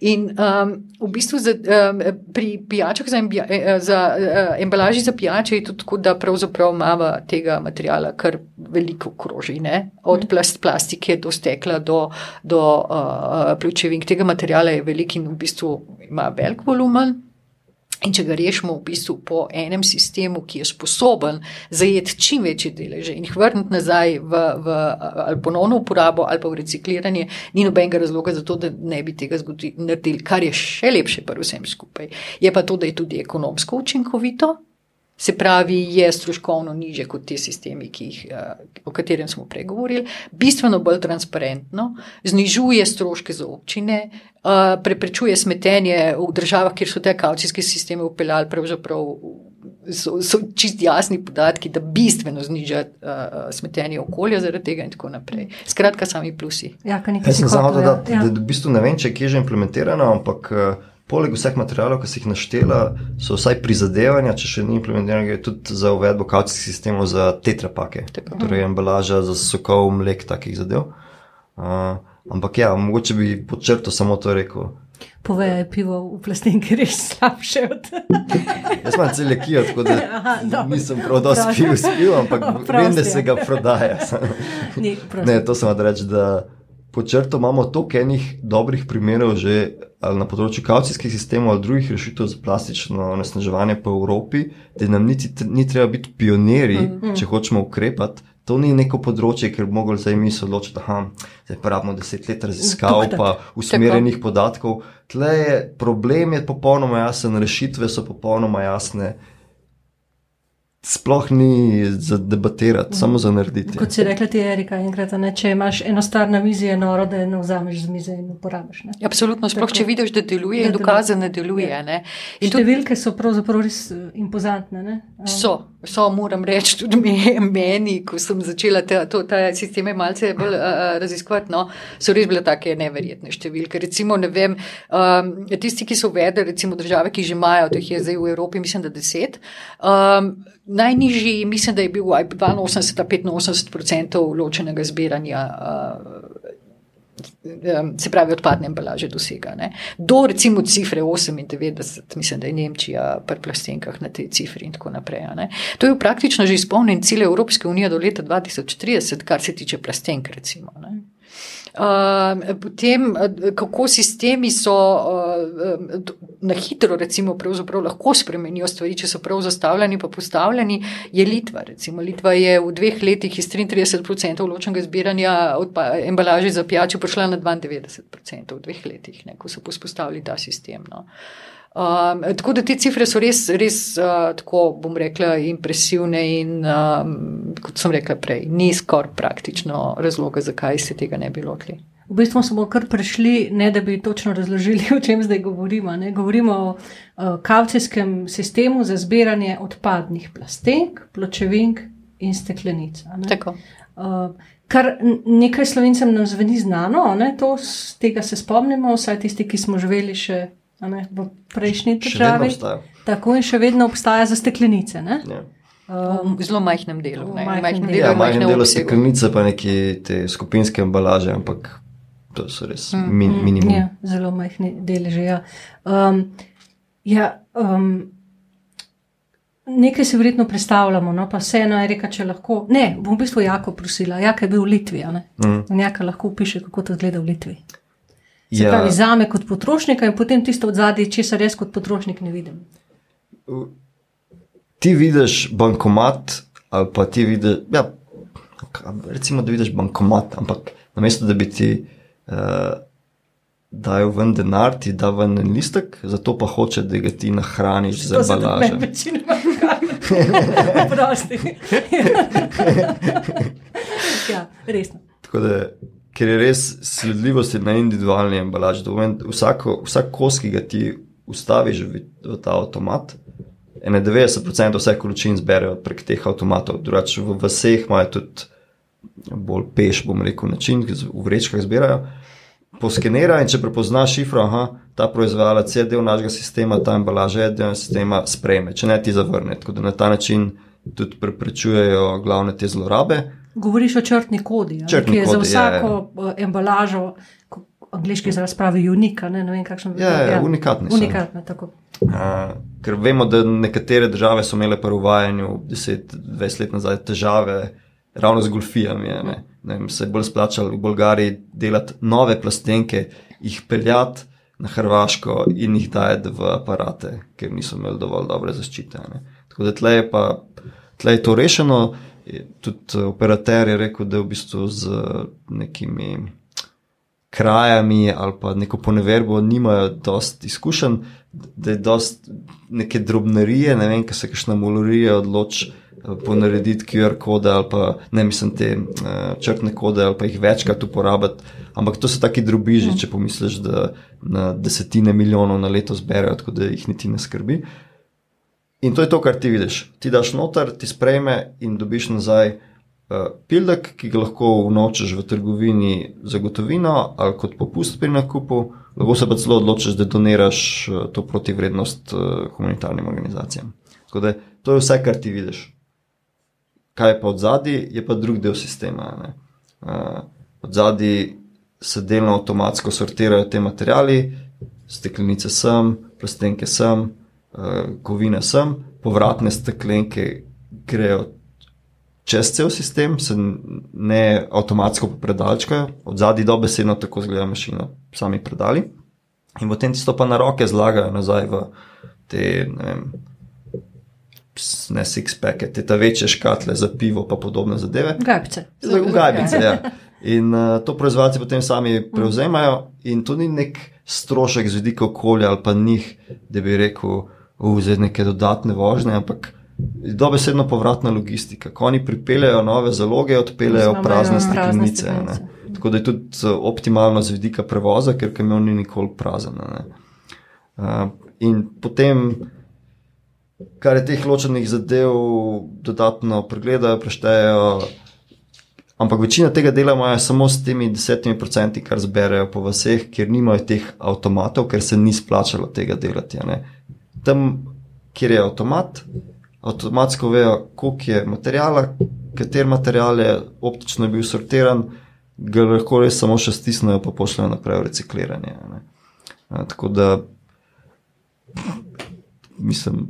In um, v bistvu za, um, pri pijačah za, embia, za uh, embalaži za pijače je tudi tako, da pravzaprav imamo tega materijala kar veliko kroži, ne? od mhm. plast, plastike do stekla do, do uh, pločevink. Tega materijala je velik in v bistvu ima velik volumen. In če ga rešimo v bistvu po enem sistemu, ki je sposoben zajeti čim večje deleže in jih vrniti nazaj v, v ali ponovno uporabo ali pa v recikliranje, ni nobenega razloga za to, da ne bi tega naredili, kar je še lepše pri vsem skupaj. Je pa to, da je tudi ekonomsko učinkovito, Se pravi, je stroškovno niže kot ti sistemi, jih, eh, o katerem smo pregovorili, bistveno bolj transparentno, znižuje stroške za občine, eh, preprečuje smetenje v državah, kjer so te kaucijske sisteme upeljali, pravzaprav so, so čist jasni podatki, da bistveno zniža uh, smetenje okolja zaradi tega in tako naprej. Skratka, sami plusi. Ja, Jaz sem samo dodal, ja. da, da v bistvu ne vem, če je že implementirano, ampak. Uh, Poleg vseh materijalov, ki si jih naštela, so vsaj prizadevanja, če še ni implementirano, tudi za uvedbo kaucijskih sistemov za tetrapake, torej embalaža za sokov, mlek, takih zadev. Uh, ampak ja, mogoče bi počrto samo to rekel. Povej, je pivo v plastenki res slabše od tega. Jaz imam cel kijo, tako da Aha, nisem prav dosti pil, spil, ampak vem, da se ga prodaja. Ni, ne, to sem vam reči, da počrto imamo toliko enih dobrih primerov že na področju kaucijskih sistemov ali drugih rešitev za plastično onesnaževanje po Evropi, da nam niti, ni treba biti pionirji, mm -hmm. če hočemo ukrepati. To ni neko področje, ker bi mogli zdaj mi se odločiti, da zdaj pa rabimo deset let raziskav, pa usmerjenih podatkov. Tle je problem, je popolnoma jasen, rešitve so popolnoma jasne sploh ni za debatirati, mm. samo za narediti. Kot si rekla, ti je Erika, enkrat, ne, če imaš eno stvar na mizi, je noro, da eno vzameš z mize in uporabiš. Ne. Absolutno, sploh Tako, če vidiš, da deluje, je dokazano, da deluje. Ja. Ne. In številke so pravzaprav res eh, impozantne. Ne. So, so, moram reči, tudi meni, ko sem začela te, to, ta sisteme malce bolj uh, raziskovati, no, so res bile take neverjetne številke. Recimo, ne vem, um, tisti, ki so uvedli, recimo države, ki že imajo, teh je zdaj v Evropi, mislim, da deset. Um, najnižji, mislim, da je bil 82-85% ločenega zbiranja. Se pravi, odpadne embalaže dosega. Ne. Do recimo cifre 98, mislim, da je Nemčija pri plastenkah na tej cifri in tako naprej. Ne. To je praktično že izpolnjen cilj Evropske unije do leta 2030, kar se tiče plastenk. Recimo, Ehm, potem, eh, kako sistemi so uh, na hitro, recimo, lahko spremenijo stvari, če so prav zastavljeni, pa postavljeni, je Litva. Recimo, Litva je v dveh letih iz 33% ločenega zbiranja embalaže za pijačo prišla na 92% v dveh letih, ne, ko so postavili ta sistem. No. Uh, Um, tako da te cifre so res, res uh, tako bom rekla, impresivne in, um, kot sem rekla prej, ni skoraj praktično razloga, zakaj se tega ne bi lotili. V bistvu smo kar prešli, ne da bi točno razložili, o čem zdaj govorimo. Ne? Govorimo o uh, kavcijskem sistemu za zbiranje odpadnih plastenk, pločevink in steklenic. Uh, kar nekaj slovencem nam zveni znano, to, tega se spomnimo, vsaj tisti, ki smo živeli še ne, v prejšnji državi. Tako in še vedno obstaja za steklenice. Ja. Um, v zelo majhnem delu. V majhnem delu, ja, majhnem delu steklenice, pa neki te skupinske embalaže, ampak to so res mm, min, mm, minimum. Ja, zelo majhni deleži. Ja. Um, ja, um, nekaj si verjetno predstavljamo, no, pa vseeno je rekel, če lahko. Ne, bom v bistvu jako prosila, jaka je bil v Litvi. Mm. Jaka lahko piše, kako to zgleda v Litvi. Se ja. pravi, za me kot potrošnika in potem tisto od zadaj, če se res kot potrošnik ne vidim. Ti vidiš bankomat, ali pa ti vidiš, ja, recimo, da vidiš bankomat, ampak namesto da bi ti uh, dal ven denar, ti da ven en listek, zato pa hoče, da ga ti nahraniš z embalažo. Prosti. ja, resno. Tako da ker je res sledljivost na individualni embalaži. Vsako, vsak kos, ki ga ti ustaviš v, v ta avtomat, 91% vseh količin zberejo prek teh avtomatov. Drugače v vseh imajo tudi bolj peš, bom rekel, način, ki v vrečkah zbirajo. Poskenira in če prepoznaš šifro, aha, ta proizvajalec je del našega sistema, ta embalaža je del sistema, sprejme, če ne ti zavrne. Tako da na ta način tudi preprečujejo glavne te zlorabe. Govoriš o črtni kodi, črtni ki je kodi, za vsako je, je. embalažo, angliški izraz pravi, unika. Ne, ne vem, kakšen je. Ja, ja, unikatni. unikatni uh, ker vemo, da nekatere države so imele pri uvajanju 10-20 let nazaj težave ravno z golfijami. Ne. Ne vem, se je bolj splačalo v Bolgariji delati nove plastenke, jih peljati na Hrvaško in jih dajati v aparate, ker niso imeli dovolj dobre zaščite. Ne. Tako da tle je, pa, tle je to rešeno. Tudi operater je rekel, da je v bistvu z nekimi krajami ali pa neko poneverbo nimajo dost izkušenj, da je dost neke drobnerije, ne vem, kaj se kakšna molorija odloči ponarediti QR kode ali pa ne mislim te uh, črtne kode ali pa jih večkrat uporabiti. Ampak to so taki drobiži, mm. če pomisliš, da na desetine milijonov na leto zberajo, tako da jih niti ne skrbi. In to je to, kar ti vidiš. Ti daš noter, ti sprejme in dobiš nazaj uh, pildek, ki ga lahko vnočeš v trgovini za gotovino ali kot popust pri nakupu, lahko se pa celo odločiš, da doniraš uh, to protivrednost uh, humanitarnim organizacijam. Tako da to je vse, kar ti vidiš kaj je pa od zadaj, je pa drug del sistema. Uh, od zadaj se delno avtomatsko sortirajo te materiali, steklenice sem, plastenke sem, uh, kovine sem, povratne steklenke grejo čez cel sistem, se ne avtomatsko predalčkajo, od zadaj do besedno tako zgleda mašina, sami predali. In potem tisto pa na roke zlagajo nazaj v te, ne vem, ne six-packe, te ta večje škatle za pivo, pa podobne zadeve. Gajbice. Gajbice, ja. In uh, to proizvajalci potem sami prevzemajo, in to ni nek strošek z vidika okolja ali pa njih, da bi rekel, vzeti neke dodatne vožnje, ampak dobesedno povratna logistika. Ko oni pripeljejo nove zaloge, odpeljejo prazne steklenice. Tako da je tudi eh, optimalno z vidika prevoza, ker kamion ni nikoli prazen. Uh, in potem kar je teh ločenih zadev, dodatno pregledajo, preštejejo. Ampak večina tega dela imajo samo s temi desetimi procenti, kar zberejo po vseh, ker nimajo teh avtomatov, ker se ni splačalo tega delati. Tam, kjer je avtomat, avtomatsko vejo, koliko je materijala, kater material je optično bil sortiran, ga lahko res samo še stisnejo, pa pošljajo naprej v recikliranje. Tako da, mislim,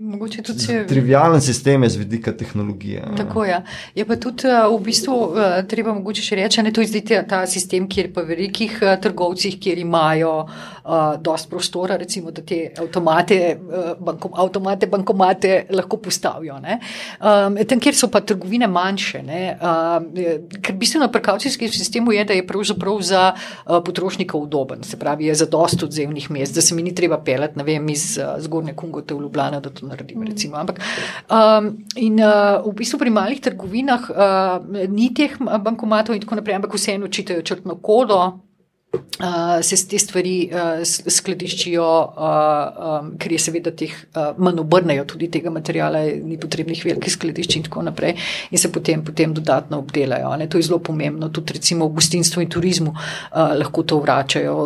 Mogoče tudi če... Trivialen sistem je z vidika tehnologije. Tako je. Je pa tudi eh, v bistvu eh, treba mogoče še reči, da je to zdaj ta sistem, kjer pa velikih eh, trgovcih, kjer imajo uh, dost prostora, recimo, da te avtomate, bankom, avtomate, bankomate lahko postavijo. Um, tam, kjer so pa trgovine manjše, ne, uh, ker bistveno pri kavcijskem sistemu je, da je pravzaprav za uh, potrošnika udoben, se pravi, je za dost odzevnih mest, da se mi ni treba pelati, ne vem, iz uh, zgornje Kungote v Ljubljana naredim. Recimo. Ampak um, in, uh, v bistvu pri malih trgovinah uh, ni teh bankomatov in tako naprej, ampak vseeno čitajo črtno kodo. Uh, se te stvari uh, skladiščijo, uh, um, ker je seveda teh uh, manj obrnejo tudi tega materijala, ni potrebnih velikih skladišč in tako naprej, in se potem, potem dodatno obdelajo. Ne? To je zelo pomembno, tudi recimo v gostinstvu in turizmu uh, lahko to vračajo.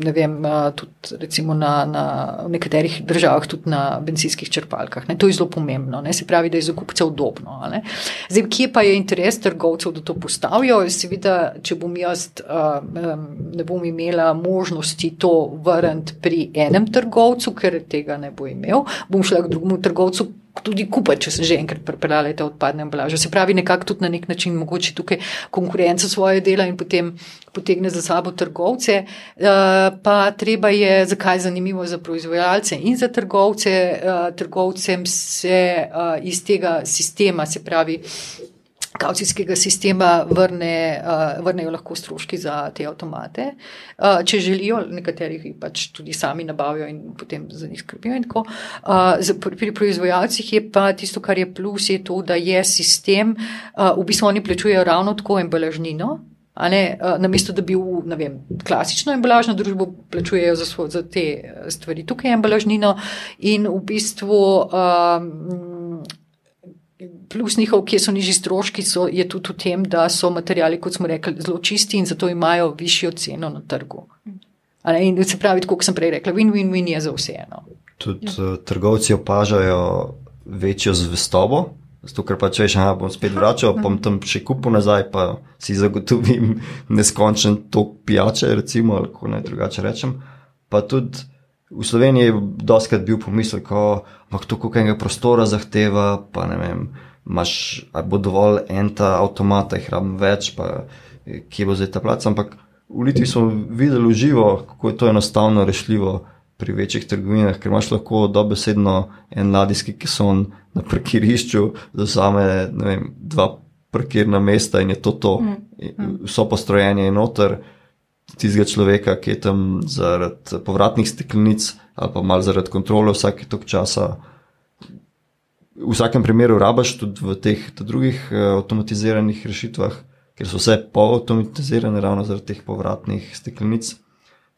Ne vem, uh, tudi recimo na, na nekaterih državah, tudi na benzinskih črpalkah. Ne? To je zelo pomembno, ne? se pravi, da je za kupce udobno. Zdaj, kje pa je interes trgovcev, da to postavijo? Seveda, če bom jaz. Uh, um, bom imela možnosti to vrniti pri enem trgovcu, ker tega ne bo imel, bom šla k drugemu trgovcu. Tudi kupiti, če se že enkrat pripeljali te odpadne embalaže. Se pravi, nekako tudi na nek način mogoče tukaj konkurenca svoje dela in potem potegne za sabo trgovce. Uh, pa treba je, zakaj je zanimivo za proizvajalce in za trgovce, uh, trgovcem se uh, iz tega sistema, se pravi, kavcijskega sistema vrne, uh, vrnejo lahko stroški za te avtomate. Uh, če želijo, nekateri jih pač tudi sami nabavijo in potem za njih skrbijo. Uh, pri proizvajalcih je pa tisto, kar je plus, je to, da je sistem, uh, v bistvu oni plačujejo ravno tako embalažnino. Na mesto, da bi v vem, klasično embalažno družbo plačujejo za, svo, za te stvari, tukaj je embalažnino in v bistvu. Um, Plus njihov, ki so nižji stroški, so, je tudi v tem, da so materijali, kot smo rekli, zelo čisti in zato imajo višjo ceno na trgu. In se pravi, kot sem prej rekla, win-win-win je za vseeno. Tudi ja. trgovci opažajo večjo zvestobo, zato ker pa če veš, da bom spet vračal, pa bom tam še kupil nazaj, pa si zagotovim neskončen tok pijače, recimo, ali kako naj drugače rečem. Pa tudi v Sloveniji je doskrat bil pomislek, da to koliko prostora zahteva, pa ne vem imaš, ali bo dovolj en ta avtomat, jih rabim več, pa kje bo zdaj ta plac. Ampak v Litvi smo videli živo, kako je to enostavno rešljivo pri večjih trgovinah, ker imaš lahko dobesedno en ladijski keson na parkirišču, za same vem, dva parkirna mesta in je to to. Mm. Mm. Vso postrojenje je noter, tistega človeka, ki je tam zaradi povratnih steklenic ali pa malo zaradi kontrole vsake tok časa. V vsakem primeru rabaš tudi v teh drugih uh, avtomatiziranih rešitvah, ker so vse polautomatizirane, ravno zaradi teh povratnih steklenic.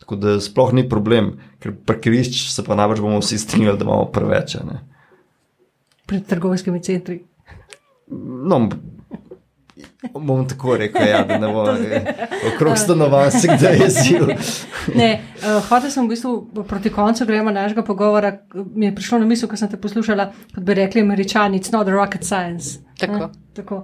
Tako da sploh ni problem, ker parkirišč se pa najbrž bomo vsi strinjali, da imamo preveč. Pred trgovskimi centri. No, Bom tako rekel, ja, da ne bo okrog stanovanj se kdaj jezil. ne, uh, hotel sem v bistvu proti koncu gremo našega pogovora, mi je prišlo na misel, ko sem te poslušala, kot bi rekli američani, it's not rocket science. Tako. Tako.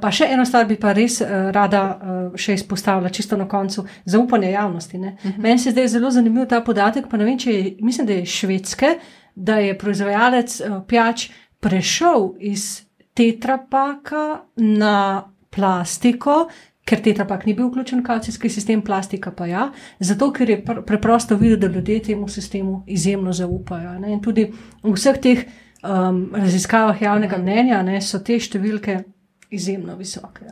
Pa še eno stvar bi pa res uh, rada uh, še izpostavila, čisto na koncu, zaupanje javnosti. Uh mhm. -huh. Meni se zdaj zelo zanimiv ta podatek, pa ne vem, če je, mislim, da je švedske, da je proizvajalec uh, pijač prešel iz tetrapaka na plastiko, ker tetrapak ni bil vključen v kalcijski sistem, plastika pa ja, zato ker je pr preprosto videti, da ljudje temu sistemu izjemno zaupajo. Ne? In tudi v vseh teh um, raziskavah javnega mnenja ne, so te številke. Izjemno visoke.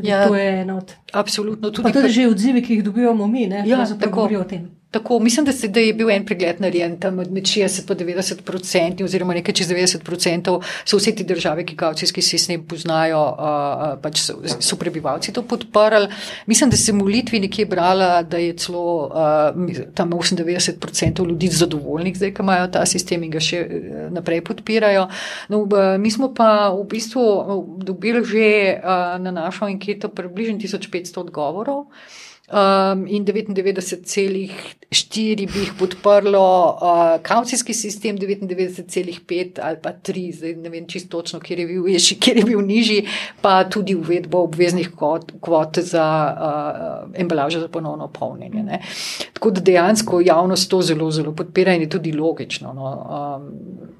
Ja, to je eno od. Absolutno. Tudi, tudi že odzivi, ki jih dobivamo mi, ne, ja, tako govorijo o tem. Tako, mislim, da, se, da je bil en pregled narejen tam med 60 in 90 odstotki, oziroma nekaj čez 90 odstotkov, so vse te države, ki kavcijski sistem poznajo, uh, pač so, so prebivalci to podprli. Mislim, da sem v Litvi nekje brala, da je celo uh, tam 98 odstotkov ljudi zadovoljnih, zdaj, ki imajo ta sistem in ga še naprej podpirajo. No, uh, mi smo pa v bistvu dobili že uh, na našo anketo približno 1500 odgovorov um, in 99,4 bi jih podprlo uh, kaucijski sistem, 99,5 ali pa 3, zdaj ne vem čisto točno, kjer je bil, ješi, kjer je bil nižji, pa tudi uvedbo obveznih kvot, kvot za uh, embalažo za ponovno polnjenje. Ne. Tako da dejansko javnost to zelo, zelo podpira in je tudi logično. No, um,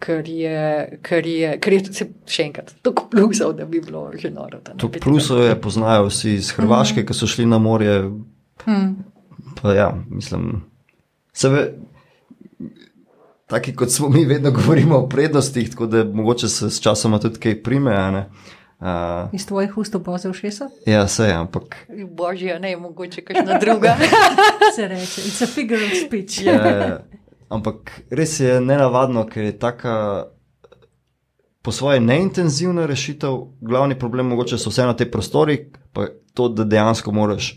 Ker je, ker je, ker je se, še enkrat tako plusov, da bi bilo že noro. To plusov je poznajo vsi iz Hrvaške, mm -hmm. ki so šli na morje Hmm. Pa ja, mislim, sebe, taki kot smo mi, vedno govorimo o prednostih, tako da mogoče se s časom tudi kaj prime. Uh, Iz tvojih ust še so? Ja, se je, ampak. Božje, ne, mogoče kakšna druga. se reče, it's a figure of speech. ja, ja. Ampak res je nenavadno, ker je taka po svoje neintenzivna rešitev, glavni problem mogoče so vseeno te prostori, pa to, da dejansko moraš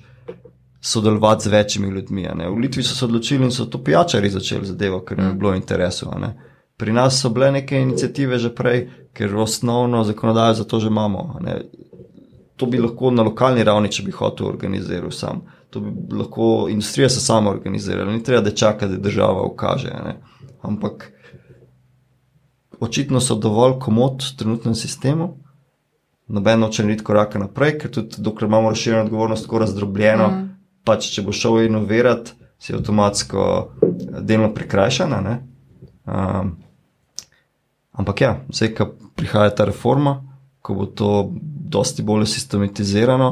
sodelovati z večjimi ljudmi. V Litvi so se odločili in so to pijačari začeli zadevo, ker jim je mm. bilo interesu. Pri nas so bile neke inicijative že prej, ker osnovno zakonodajo za to že imamo. To bi lahko na lokalni ravni, če bi hotel organizirati sam. To bi lahko industrija se sama organizirala, ni treba, da čaka, da država ukaže. Ne? Ampak očitno so dovolj komod v trenutnem sistemu, noben noče narediti koraka naprej, ker tudi dokler imamo razširjeno odgovornost, tako razdrobljeno, mm pač, če bo šel inovirati, si avtomatsko eh, delno prikrajšana. Um, ampak ja, zdaj, ko prihaja ta reforma, ko bo to dosti bolj sistematizirano,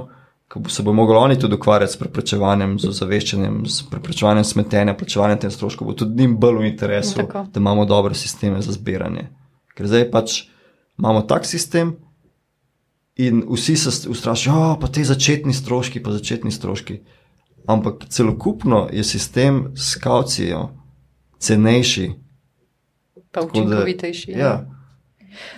ko bo se bo mogli oni tudi ukvarjati s preprečevanjem, z ozaveščanjem, s preprečevanjem smetenja, plačevanjem tem stroškov, bo tudi njim bolj v interesu, Tako. da imamo dobre sisteme za zbiranje. Ker zdaj pač imamo tak sistem. In vsi se ustrašijo, pa te začetni stroški, pa začetni stroški ampak celokupno je sistem s kaucijo cenejši. Pa učinkovitejši. Ja. ja.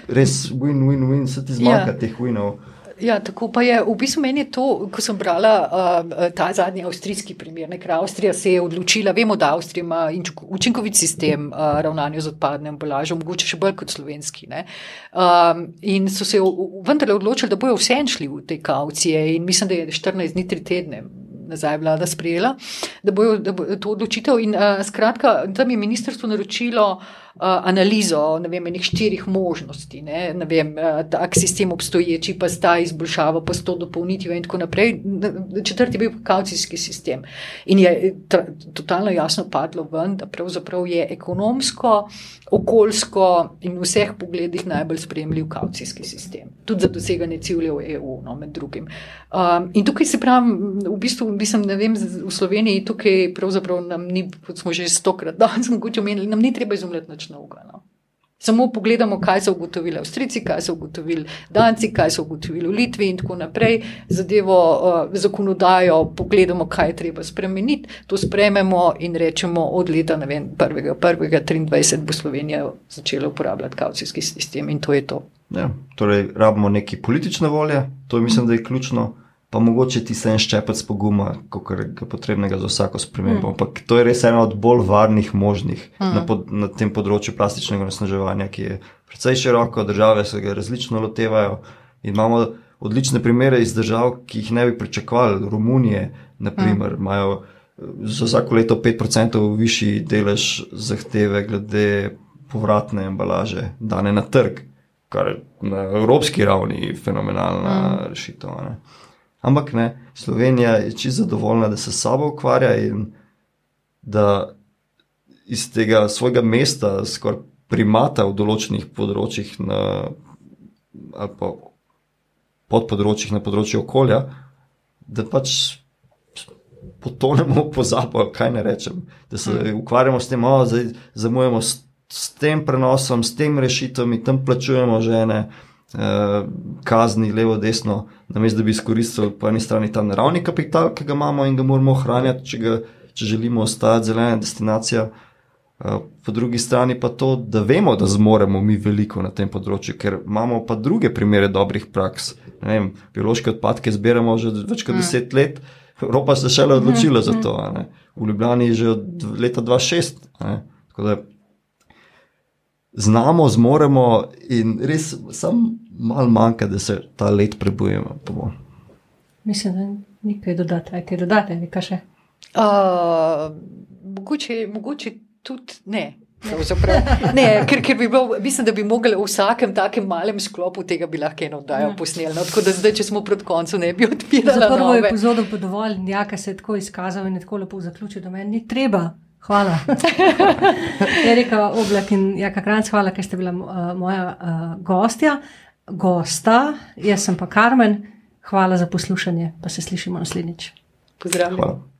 Res win-win-win, se ti zmanjka ja. teh winov. Ja, tako pa je. V bistvu meni je to, ko sem brala uh, ta zadnji avstrijski primer, ker Avstrija se je odločila, vemo, da Avstrija ima učinkovit sistem uh, ravnanja z odpadnim embalažom, mogoče še bolj kot slovenski. Um, in so se vendarle odločili, da bojo vse šli v te kaucije in mislim, da je 14 dni, 3 tedne nazaj vlada sprejela, da bojo da bo to odločitev. In uh, skratka, tam je ministrstvo naročilo analizo vem, enih štirih možnosti. Ne, ne vem, tak sistem obstoječi, pa sta izboljšava, pa sto dopolnitve in tako naprej. Četrti je bil kaucijski sistem. In je totalno jasno padlo ven, da pravzaprav je ekonomsko, okoljsko in vseh pogledih najbolj sprejemljiv kaucijski sistem. Tudi za doseganje ciljev EU, no, med drugim. Um, in tukaj se pravi, v bistvu, mislim, ne vem, v Sloveniji tukaj pravzaprav nam ni, kot smo že stokrat danes mogoče omenili, nam ni treba izumljati nič novega. No. Samo pogledamo, kaj so ugotovili Avstrijci, kaj so ugotovili Danci, kaj so ugotovili v Litvi in tako naprej. Zadevo, uh, zakonodajo, pogledamo, kaj je treba spremeniti, to sprememo in rečemo, od leta 1.1.23 bo Slovenija začela uporabljati kaucijski sistem in to je to. Ja, torej, rabimo neki politične volje, to je, mislim, da je ključno pa mogoče ti se en ščepec poguma, kot je potrebnega za vsako spremembo. Mm. Ampak to je res ena od bolj varnih možnih mm. na, pod, na tem področju plastičnega nasnaževanja, ki je precej široko, države se ga različno lotevajo. In imamo odlične primere iz držav, ki jih ne bi pričakovali. Romunije, naprimer, mm. imajo za vsako leto 5% višji delež zahteve glede povratne embalaže, dane na trg, kar je na evropski ravni fenomenalna mm. rešitev. Ampak ne, Slovenija je čisto zadovoljna, da se s sabo ukvarja in da iz tega svojega mesta, skoraj primata v določenih področjih, na, ali pa podpodročjih na področju okolja, da pač potonemo v pozabo, kaj ne rečem. Da se mm. ukvarjamo s tem, da zamujamo s, s tem prenosom, s tem rešitvami, tam plačujemo žene. Eh, kazni levo, desno, namesto da bi izkoristili po eni strani ta naravni kapital, ki ga imamo in ga moramo ohranjati, če, ga, če želimo ostati zelena destinacija. Eh, po drugi strani pa to, da vemo, da zmoremo mi veliko na tem področju, ker imamo pa druge primere dobrih praks. Vem, biološke odpadke zbiramo že več kot mm. deset let, Evropa se je šele odločila za to. V Ljubljani je že od leta 2006 znamo, zmoremo, in res samo malo manjka, da se ta let prebujemo. Mislim, da ni kaj dodati, kaj kaj dodati, nekaj še. Uh, mogoče, mogoče tudi ne. ne, ker, ker bi bil, mislim, da bi mogli v vsakem takem malem sklopu tega bi lahko eno oddajo ja. posneli. No, tako da zdaj, če smo pred koncem, ne bi odpirali. Za prvo epizodo pa dovolj, njaka se je tako izkazal in je tako lepo zaključil, da meni ni treba. Hvala. Erika Oblak in Jaka Kranc, hvala, ker ste bila uh, moja uh, gostja. Gosta, jaz sem pa Karmen. Hvala za poslušanje, pa se slišimo naslednjič. Pozdravljeni.